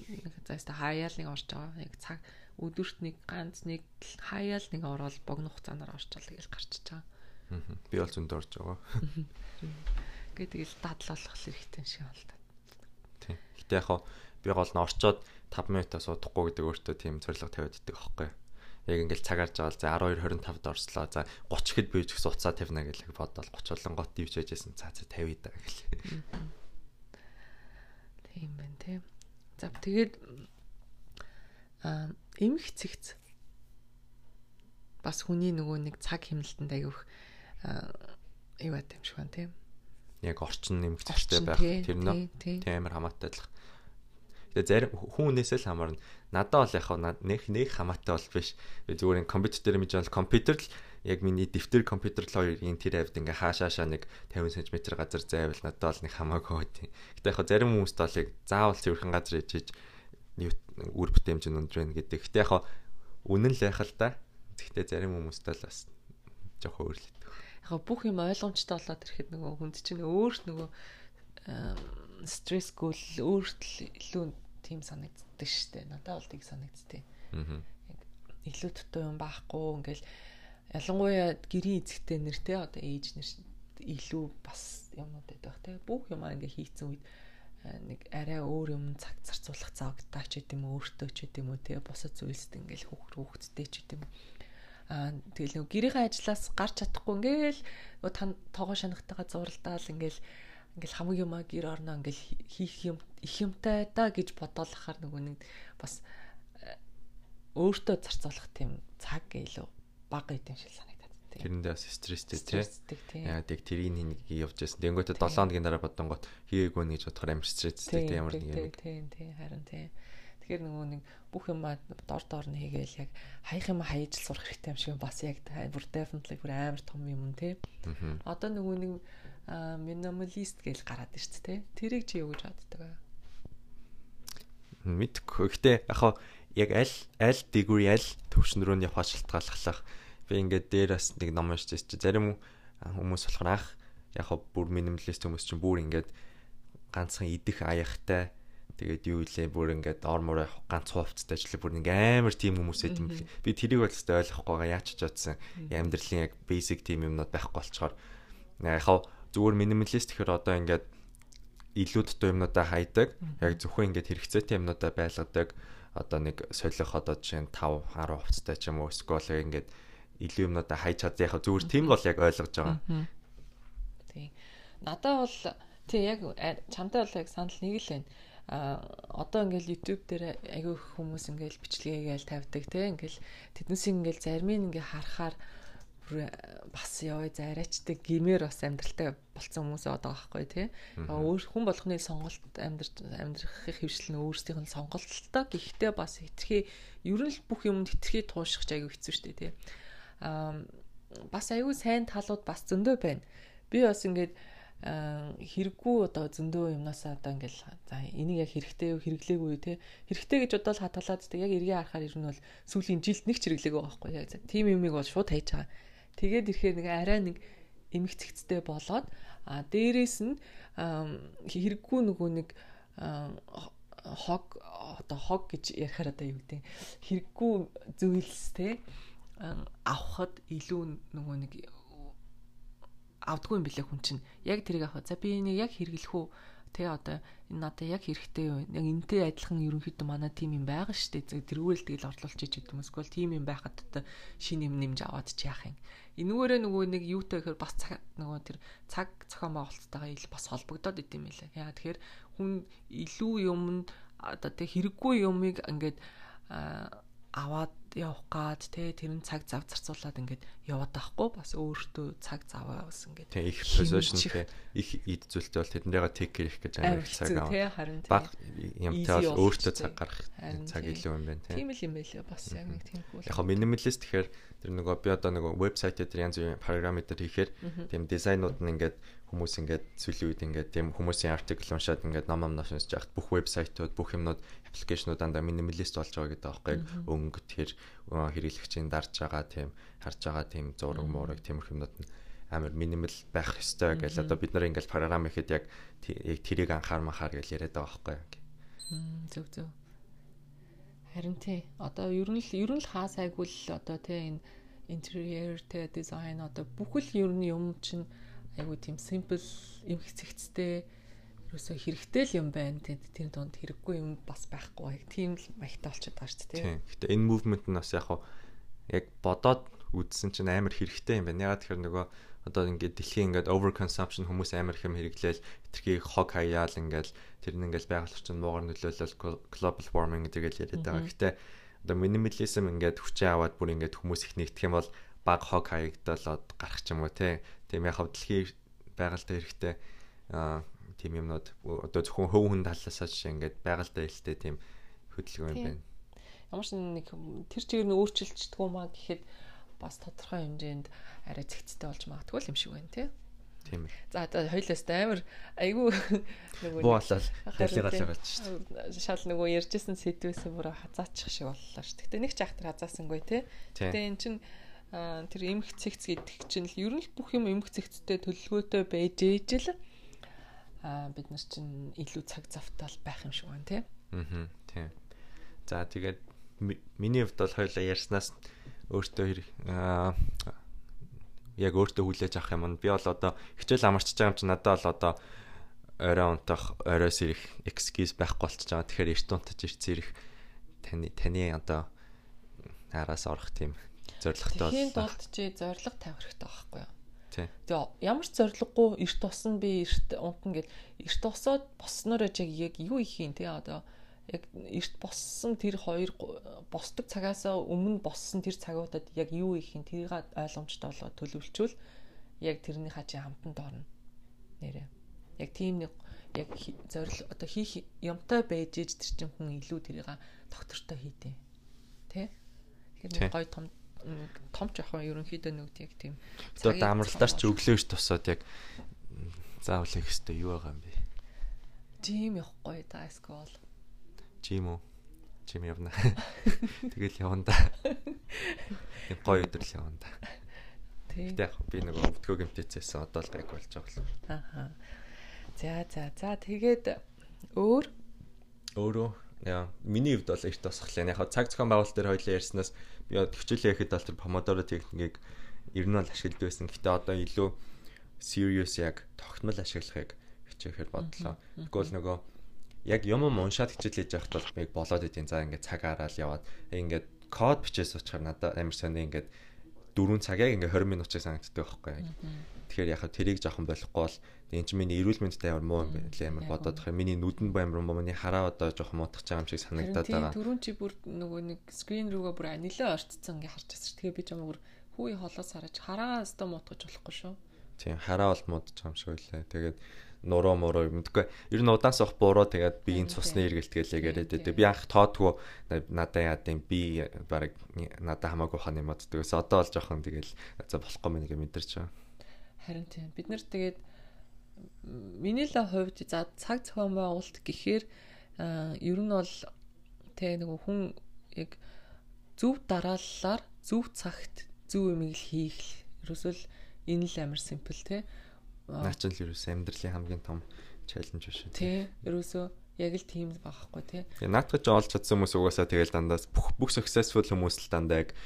заастаа хаяал нэг орж байгаа. Яг цаг өдөрт нэг ганц нэг хаяал нэг ороод богино хугацаанаар орчвол тэгэл гарчиж байгаа.
Би бол зөнд орж байгаа.
Гэ тэгэл дадлуулах хэрэгтэй шиг байна л та.
Тийм. Гэтэ яг би гол нь орчоод 5 минутаа суудахгүй гэдэг өөртөө тийм зорилго тавиад идэх аахгүй яг ингээл цагаарж байгаа за 12 25-д орслоо. За 30 хэд би ч гэсэн уцаа тавина гэж бодоод 30 болон гот ивч яжсэн. За за 50 даа гэл.
Тийм байна те. За тэгээд а эмх цэгц бас хүний нөгөө нэг цаг хэмнэлтэнд аявих юу байт юм шиг байна тийм.
Яг орчин нэмэгдэлтэй байх тэр нөө тийм амар хамаатай адилхан. Тэгээ зарим хүн хүнээсээ л хамаарна. Надад бол яг нэг нэг хамаатай бол биш. Би зүгээр ин компьютер дээр мэж бол компьютер л яг миний дэвтэр компьютер л хоёр энэ тэр авд ингээ хаашаашаа нэг 50 см газар зайвал надад бол нэг хамаагүй байт. Гэтэ яг зарим хүмүүст бол яг заавал цэвэрхэн газар ичиж үр бүтээмж нь өндөр байна гэдэг. Гэтэ яг үнэн л яхал та. Гэтэ зарим хүмүүст л бас жоохон өөрлөлт.
Яг бүх юм ойлгомжтой болоод ирэхэд нөгөө хүнд чинь өөрт нөгөө стрессгүй л өөрт л илүү тийм санагддаг штэ. Надад бол тийг санагдтыг. Аа. Илүү дутуу юм байхгүй ингээл ялангуяа гэрийн эзэгтэй нэртэй одоо ээж нэр илүү бас юмнууд байдаг те. Бүх юм ингээ хийцэн үед нэг арай өөр юм цаг зарцуулах завгтаа ч гэдэм өөртөө ч гэдэм үү те бусад зүйлсд ингээл хүүхд хүүхдтэй ч гэдэм үү тэгэл нэг гэрийн ажлаас гарч чадахгүй ингээл нөгөө тоогоо шанахтайгаа зуралдаал ингээл ингээл хамаг юмаа гэр орно ингээл хийх юм их юмтай да гэж бодоолахаар нөгөө нэг бас э, өөртөө зарцуулах тийм цаг илүү бага гэдэм шиг санагдаад
тийм. Тэрэндээ бас стресстэй тийм. Яа тийг тэрийг нэг явж байсан. Тэнгүүтээ 7 хоногийн дараа бодонгот хийгээгүй нэ гэж бодохоор амар стресстэй тийм ямар нэг
юм. Тийм тийм харин тийм. Тэгэхээр нөгөө нэг бүх юм дор дор нь хийгээл яг хаях юм хаяж сурах хэрэгтэй юм шиг бас яг бүр definitely бүр амар том юм те. Одоо нөгөө нэг минималист гэж гараад ирч те. Тэрийг чи юу гэж боддог вэ?
Мэдгүй. Гэтэ яг яг аль аль degree аль төвшин рүү нь явах шалтгааллах. Би ингээд дээрээс нэг ном уншиж чи зарим хүмүүс болохоор ах яг бүр минималист хүмүүс чинь бүр ингээд ганцхан идэх аяхтай тэгээд юу илээ бүр ингээд ормоор ганц хувцтай ажил бүр нэг амар тийм хүмүүсээ тийм би тэрийг бол өстой ойлгохгүй байгаа яач ч чадсан амьдралын яг basic тийм юмнууд байхгүй болчоор яг зүгээр минималист гэхээр одоо ингээд илүү дутуу юмнуудаа хайдаг. Яг зөвхөн ингээд хэрэгцээтэй юмнуудаа байлгадаг. Одоо нэг солих одоо жишээ нь 5 10 хувцтай ч юм уу эсвэл ингээд илүү юмнуудаа хайж чад яг зүгээр тийм бол яг ойлгож байгаа.
Тийм. Надад бол тий яг чамтай бол яг санал нэг л байна одоо ингээл YouTube дээр айгүй хүмүүс ингээл бичлэгээгээл тавьдаг те ингээл тэднээс ингээл зарим нь ингээ харахаар бас яваа зарайчдаг гимээр бас амьдралтай болцсон хүмүүс одоо байхгүй тий. өөр хүн болгоны сонголт амьдр амьдрахын хөвшил нь өөрсдийнх нь сонголттой гэхдээ бас хитрхи ер нь л бүх юмд хитрхи туушгич айгүй хэцүү шттэ тий. Аа бас айгүй сайн талууд бас зөндөө байна. Би бас ингээд хэрэггүй одоо зөндөө юмнасаа одоо ингээл за энийг яг хэрэгтэй юу хэрэглээгүй те. Хэрэгтэй гэж бодвол хатгалаад тэг яг эргээ харахаар ер нь бол сүүлийн жилд нэг ч хэрэглээгүй байхгүй яг тийм юмыг бол шууд хайж байгаа. Тэгээд ирэхээр нэг арай нэг эмх цэгцтэй болоод а дээрэс нь хэрэггүй нөгөө нэг хог одоо хог гэж ярихаар одоо юу гэдэг хэрэггүй зүйлс те. Авахад илүү нөгөө нэг авдгүй юм билээ хүн чинь. Яг тэрийг авах. За би энийг яг хэрэглэх үү? Тэ одоо энэ надад яг хэрэгтэй юу? Яг энтэй адилхан ерөнхийдөө манай тим юм байгаа шүү дээ. Тэргүүрэл тэгэл орлуулж иж гэдэг юм. Эсвэл тим юм байхад одоо шинэ юм нэмж аваад чи яах юм? Энүүгээрээ нөгөө нэг юутай гэхээр бас цаг нөгөө тэр цаг зохион байгуулалттайгаа ил бас холбогдоод идэм байлаа. Яа тэгэхээр хүн илүү юмд одоо тэг хэрэггүй юмыг ингээд аваад явах гад те тэр нь цаг зав зарцуулаад ингээд яваад байхгүй бас өөртөө цаг заваа бас ингээд
те их position те их эд зүйлтэй бол тэднийгээ take care их гэж амар цаг аваа баг юмтай бол өөртөө цаг гаргах цаг илүү юм байна те
тийм л юм байлаа бас яг нэг тийм
хөл яг минималист гэхээр тэр нөгөө би одоо нөгөө вебсайт дээр янз бүрийн параметр хийхээр тийм дизайнууд нь ингээд хүмүүс ингээд сүүлийн үед ингээд тийм хүмүүсийн артикл уншаад ингээд ном ном уншиж яхад бүх вебсайтууд бүх юмнууд аппликейшнууд дандаа минималист болж байгаа гэдэг аахгүй өнгө тэр хэрэглэгчийн дарж байгаа тийм харж байгаа тийм зураг муураг тиймэрхүү юмнууд нь амар минимал байх ёстой гэж одоо бид нар ингээл програм ихэд яг тэрийг анхаар махаар гэж яриад байгаа байхгүй.
Зөв зөв. Харин тий. Одоо ер нь л ер нь л хаа сайгүй л одоо тий энэ интерьер тий дизайн одоо бүхэл ер нь юм чинь айгүй тийм simple юм хэцэгцтэй ерөөсөө хэрэгтэй л юм байна. Тэр донд хэрэггүй юм бас байхгүй. Тийм л маягтай болчиход байгаа шүү дээ.
Тийм. Гэтэ энэ movement нь бас яг яг бодоод үзсэн чинь амар хэрэгтэй юм байна. Ягаад тэгэхээр нөгөө одоо ингээд дэлхийн ингээд over consumption хүмүүс амар хэм хэрэглээл хитрхи хог хаяал ингээд тэр нь ингээд байгаль орчин муугар нөлөөлөл global warming гэдэг л яриад байгаа. Гэтэ одоо minimalism ингээд хүчээ аваад бүр ингээд хүмүүс их нэгдэх юм бол баг хог хаягдалаад гарах ч юм уу те. Тийм яг дэлхийн байгальтай хэрэгтэй тийм юмнууд одоо зөвхөн хөв хүн талаасаа жишээ ингээд байгальтай хэлтэй тийм хөдөлгөөн юм байна.
Ямар ч нэг тэр чигээр нь өөрчилчихдгүү маа гэхэд бас тодорхой хэмжээнд арай зэгцтэй болж магадгүй юм шиг байна тий.
Тийм ээ.
За одоо хоёлаас амар айгүй
нөгөө буулал дэлгэрэл болж шүү
дээ. Шал нөгөө ярьжсэн сэдвээс бүр хазаачих шиг боллоо шүү. Гэтэ нэг ч ахтар хазаасангүй тий. Гэтэ эн чин тэр эмх цэгц гэдэг чинь л ер нь бүх юм эмх цэгцтэй төлөвлөгөөтэй байж ижил а бид нар чинь илүү цаг завтал байх юм шиг байна тий.
Аа тийм. За тэгээд миний хувьд бол хоёлаа ярьснаас өөртөө яг өөртөө хүлээж авах юм. Би бол одоо хичээл амарчж байгаа юм чи надад бол одоо орой унтах, оройс ирэх excuse байхгүй болчихж байгаа. Тэгэхээр эрт унтаж ирц ирэх таны таны одоо араас орох тийм зоригтой
бол. Тийм тулд чи зориг тавих хэрэгтэй байхгүй юу? Тэгээ ямар ч зориггүй эрт тусан би эрт унтна гэд эрт тусаад босноор яг юу их юм те одоо яг эрт боссон тэр хоёр босдог цагаасаа өмнө боссон тэр цагуудад яг юу их юм тэрийг ойлгомжтой болоо төлөвлөчвөл яг тэрний хажи хамтанд орно нэрээ яг тийм нэг яг зорил одоо хийх юмтай байж иж тэр чинь хүн илүү тэрийг доктортой хийдэ. Тэ? Тэгэхээр гой том том яг ерөнхийдөө нүгд яг тийм
одоо амралтаар ч өглөөш тусаад яг заавал их өстэй юу байгаа юм бэ?
Жим явахгүй да скол.
Жим үү? Жим явна. [LAUGHS] Тэгэл явна да. Гой өдрөл явна да. Тийм. Гэтэ яг би нэг өвдгөө гэмтээцсэн одоо л гайг болж байгаа л.
Ахаа. За за за тэгээд өөр
өөрөө яа миний хувьд бол их тосхлаа. Яг цаг зохион байгуулалт дээр хоёлаа ярьснаас би хичээлээ хийхэд бол тэр помодоро техникийг ер нь бол ашигладаг байсан. Гэтэ одоо илүү serious яг тогтмол ашиглахыг хичээхээр бодлоо. Тэгвэл нөгөө яг юм юм уншаад хичээл хийж явахд бол яг болоод идэв. За ингээд цаг араал яваад ингээд код бичээс очихаар надад амар сони ингээд 4 цаг яг ингээ 20 минут чиг санагддаг байхгүй. Тэгэхээр яхаа тэрийг жоохон болохгүй бол энэ чинь миний эрүүл мэндэд амар муу юм байна амар бодоод байгаа. Миний нүдэн амар муу миний хараа одоо жоохон муутгах байгаа юм шиг санагдаад байгаа.
Түрүүн чи бүр нөгөө нэг скрин рүүгээ бүр нэлээ орцсон ингээ харж байгаа. Тэгээ би жоохон бүр хүү холоос хараж хараа өстө муутгаж болохгүй шүү.
Тийм хараа бол муудаж байгаа юм шиг үлээ. Тэгээд нуруу муруу мэдгүй. Ер нь удаан сох буруу тэгээд биеийн цусны эргэлтгээл яриад байдаг. Би анх тоодгүй надаа яад юм би баг надаа хамаагүй хаа нэмэддэг. Ус одоо бол жоохон тэгэл за болохгүй мэн гэж мэдэрч байгаа.
Харин тийм. Бид нар тэгээд миний л хувьд за цаг зохион байгуулалт гэхээр ер нь бол тэ нэг хүн яг зөв дарааллаар зөв цагт зөв юмыг хийх ерөөсөл энэ л амар симпл те
Наач л ерөөс амьдралын хамгийн том чаленж биш үү?
Тий. Ерөөсөө яг л тийм байхгүй тий.
Тэгээ наатгаж олж чадсан хүмүүс угаасаа тэгэл дандаа бүх бүх successful хүмүүс л дандаа яг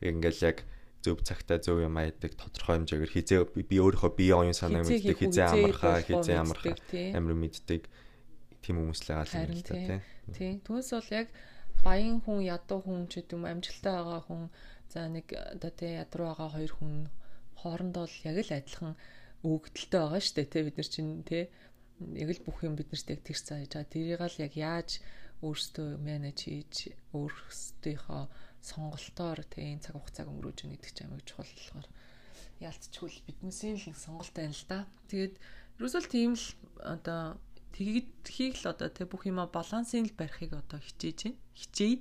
ингээл яг зөв цагтаа зөв юм айдаг тодорхой хэмжээгээр хизээ би өөрийнхөө бие оюун санаа мэддэг хизээ амархаа хизээ амархаа амир мэддэг тийм хүмүүс л байгаа юм л та тий.
Тий. Түүнээс бол яг баян хүн ядуу хүн ч гэдэг юм амжилттай байгаа хүн за нэг одоо тий ядруу байгаа хоёр хүн хоорондоо л яг л адилхан өгдөлтэй байгаа шүү дээ те бид нар чинь те яг л бүх юм биднэрт яг тэр цааж байгаа тэрийг л яг яаж өөрсдөө менеж хийж өөрсдийнхөө сонголтоор те энэ цаг хугацааг өнгөрөөж өгнө гэдэг чинь амиг чухал болохоор л биднээсээ л сонголт байна л да. Тэгээд ерөөсөө тийм л одоо тэгэхэд л одоо тэг бүх юма балансын л барихыг одоо хичээж байна. Хичээе.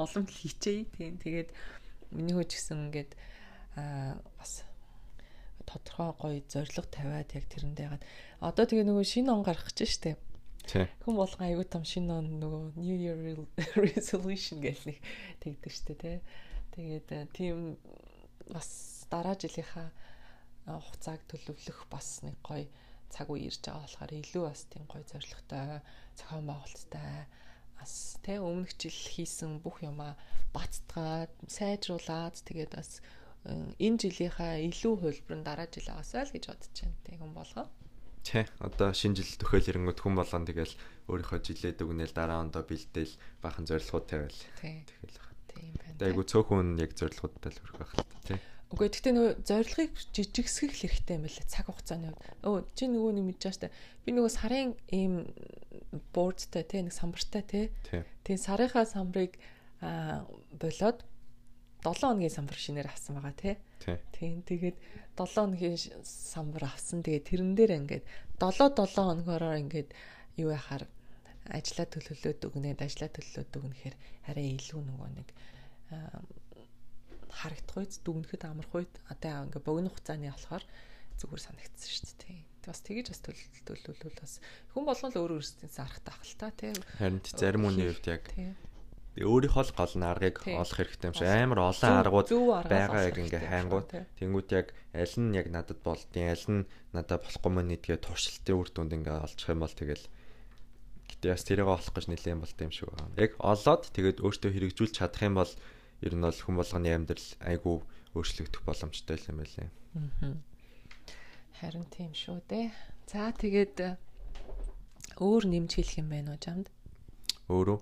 Улам л хичээе. Тийм тэгээд миний хөөч гэсэн ингээд аа бас тодорхой гоё зориг тавиад яг тэрэндээ гад. Одоо тэгээ нөгөө шинэ он гарах гэж штэ.
Тий.
Хүн болгон аягүй том шинэ нөгөө New Year [LAUGHS] resolution гэх нэг тэгдэг штэ тий. Тэгээд э, тийм бас дараа жилийнхаа э, хугацааг төлөвлөх бас нэг гоё цаг үе ирж байгаа болохоор илүү бас тийм гоё зоригтой зохион байгуулалттай бас тэ өмнөх жил хийсэн бүх юмаа баттгаад сайжруулад тэгээд бас энэ жилийнхаа илүү хөлбөр нь дараа жил аваасаа л гэж бодож байна. Тэг хүн болгоо.
Тэ одоо шинэ жил төхөөл ирэнгүүт хүн болгон тэгэл өөрийнхөө жилээд өгнөл дараа ондоо бэлдээл бахан зорилгоуд тавиал.
Тэгэл байна. Тийм байна.
Айгу цөөхөн яг зорилгоудтай л хүрэх байх л та тий.
Үгүй гэхдээ нөгөө зорилгыг жижигсгэх хэрэгтэй юм байна цаг хугацааны хувьд. Өө чи нөгөө нэг мэдэж штэ. Би нөгөө сарын ийм боордтай тий нэг самбартай тий. Тийм сарынхаа самбарыг аа болоод 7 хоногийн самбар шинээр авсан байгаа тий. Тийм. Тэгээд 7 хоногийн самбар авсан. Тэгээд тэрэн дээр ингээд 7 7 хоногороо ингээд юу яхаар ажиллаа төлөвлөөд өгнээд ажиллаа төлөвлөөд өгнөхээр арай илүү нөгөө нэг харагдах үед дүгнэхэд амарх үед одоо ингээ богино хугацааны болохоор зүгээр санагдсан шүү дээ. Бас тэгэж бас төлөвлөлөл бас хүн болгон л өөр өөрсдийн зарах тахалтай тий.
Харин зарим хүний хувьд яг Тэгээ өөрийнхөө л гол наргыг олох хэрэгтэй юм шиг амар олон аргууд байгаа яг ингээ хайнгууд. Тэнгүүд яг аль нь яг надад болдیں۔ Аль нь надад болохгүй мөн гэдгээ туршилтын үр дүнд ингээ олчих юм бол тэгэл гэтээ бас тэрийг олох гэж нэлээд болт юм шиг байна. Яг олоод тэгээд өөртөө хэрэгжүүлж чадах юм бол ер нь бол хүн болгоны амьдрал айгүй өөрчлөгдөх боломжтой юм байлээ.
Харин тийм шүү дээ. За тэгээд өөр нэмж хэлэх юм байна уу жамд?
Өөрөө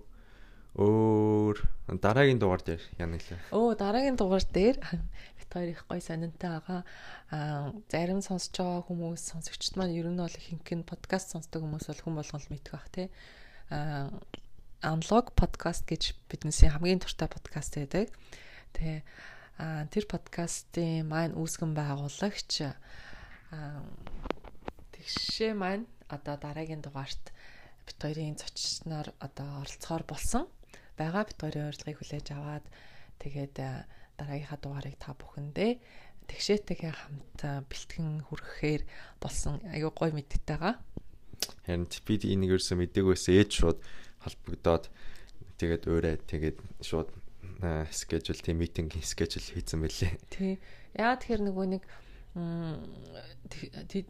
Өөр дараагийн дугаар дээр яна гэлээ.
Оо дараагийн дугаар дээр [LAUGHS] бит хоёр их гой сонинтай байгаа. Аа зарим сонсож байгаа хүмүүс сонсогчд маань ер нь бол ихэнх нь подкаст сонсдог хүмүүс бол хүн болгол мэдэх бах тий. Аа Unlock podcast гэж биднээсээ хамгийн туртай подкаст байдаг. Тэгээ аа тэр подкастын маань үүсгэн байгуулагч аа тэгшээ маань одоо дараагийн дугаарт бит хоёрын зочноор одоо оролцохоор болсон. Бага бит хоёрын урилгыг хүлээж аваад тэгээд дараагийнхаа дугаарыг та бүхэндээ тэгшээтэйгээ хамт бэлтгэн хүргэхээр болсон аюу гой мэдтэйгаа.
Харин бид энийг ерөөсөө мдэггүйс ээж шууд холбогдоод тэгээд өөрөө тэгээд шууд скежюл тийм митинг скежюл хийсэн байлээ.
Тий. Яа тэгэхээр нөгөө нэг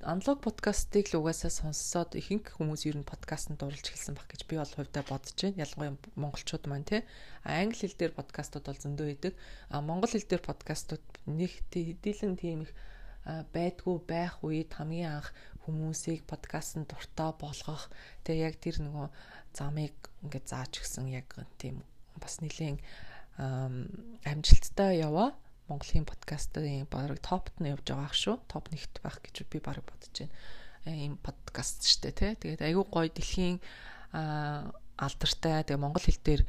аналог подкастыг л угаасаа сонссоод ихэнх хүмүүс ер нь подкастт оруулж эхэлсэн баг гэж би бол хувьдаа бодож байна. Ялангуяа монголчууд маань тий. Англи хэл дээр подкастууд бол зөндөө идэг. А монгол хэл дээр подкастууд нэг хэдийдэн тийм их байдгүй байх үед хамгийн анх хүмүүсийг подкастт дуртай болгох тэгээ яг тэр нөгөө замыг ингээд зааж гисэн яг тийм бас нэлийн амжилттай яваа Монголын подкастын бараг топт нь явж байгаа шүү. Топ нэгт байх гэж би бараг бодож байна. Ийм подкаст штэ тий. Тэгээд айгүй гоё дэлхийн алдартай тэгээ монгол хэл дээр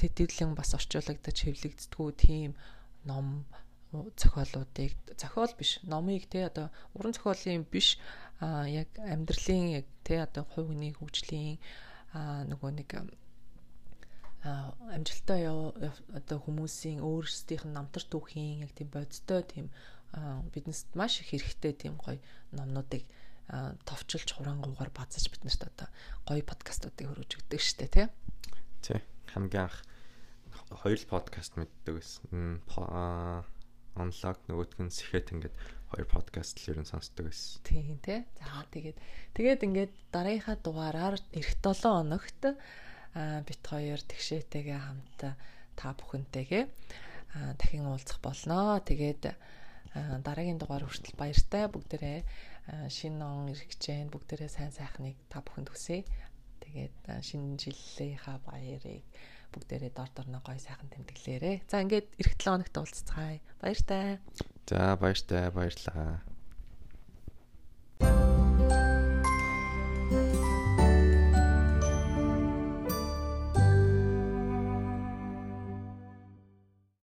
тэтгэрлэн бас орчуулагдаж хэвлэгддгүү тийм ном зохиолуудыг зохиол биш номыг те одоо уран зохиолын биш яг амьдралын яг те одоо хүний хөгжлийн нөгөө нэг амжилттай одоо хүмүүсийн өөрсдийнх нь намтар түүхийн яг тийм бодтой тийм биднес маш их хэрэгтэй тийм гоё номнуудыг товчилж хурангуугаар базаж биднэрт одоо гоё подкастуудыг хөрөж өгдөг штэ тий.
Тий. Хамгийн анх хоёр подкаст мэддэг байсан. Онлог нөгөөтг нь сэхэд ингээд хоёр подкаст л ерөн сонсдог байсан.
Тийм тий. За тэгээд тэгээд ингээд дараагийнхаа дугаараар эх 7 хоногт бит хоёр тэгшээтэйгээ хамт та бүхэнтэйгээ дахин уулзах болноо. Тэгээд дараагийн дугаар хүртэл баяртай бүгдээрээ шинэ он иргэж जैन бүгдээрээ сайн сайхныг та бүхэнд хүсье. Тэгээд шинэ жилийнхаа баярыг бүгдээрээ дор дорно гоё сайхан тэмдэглээрээ. За ингээд эх 7 хоногт уулзцгаая. Баяртай.
За баяртай баярлаа. Thank you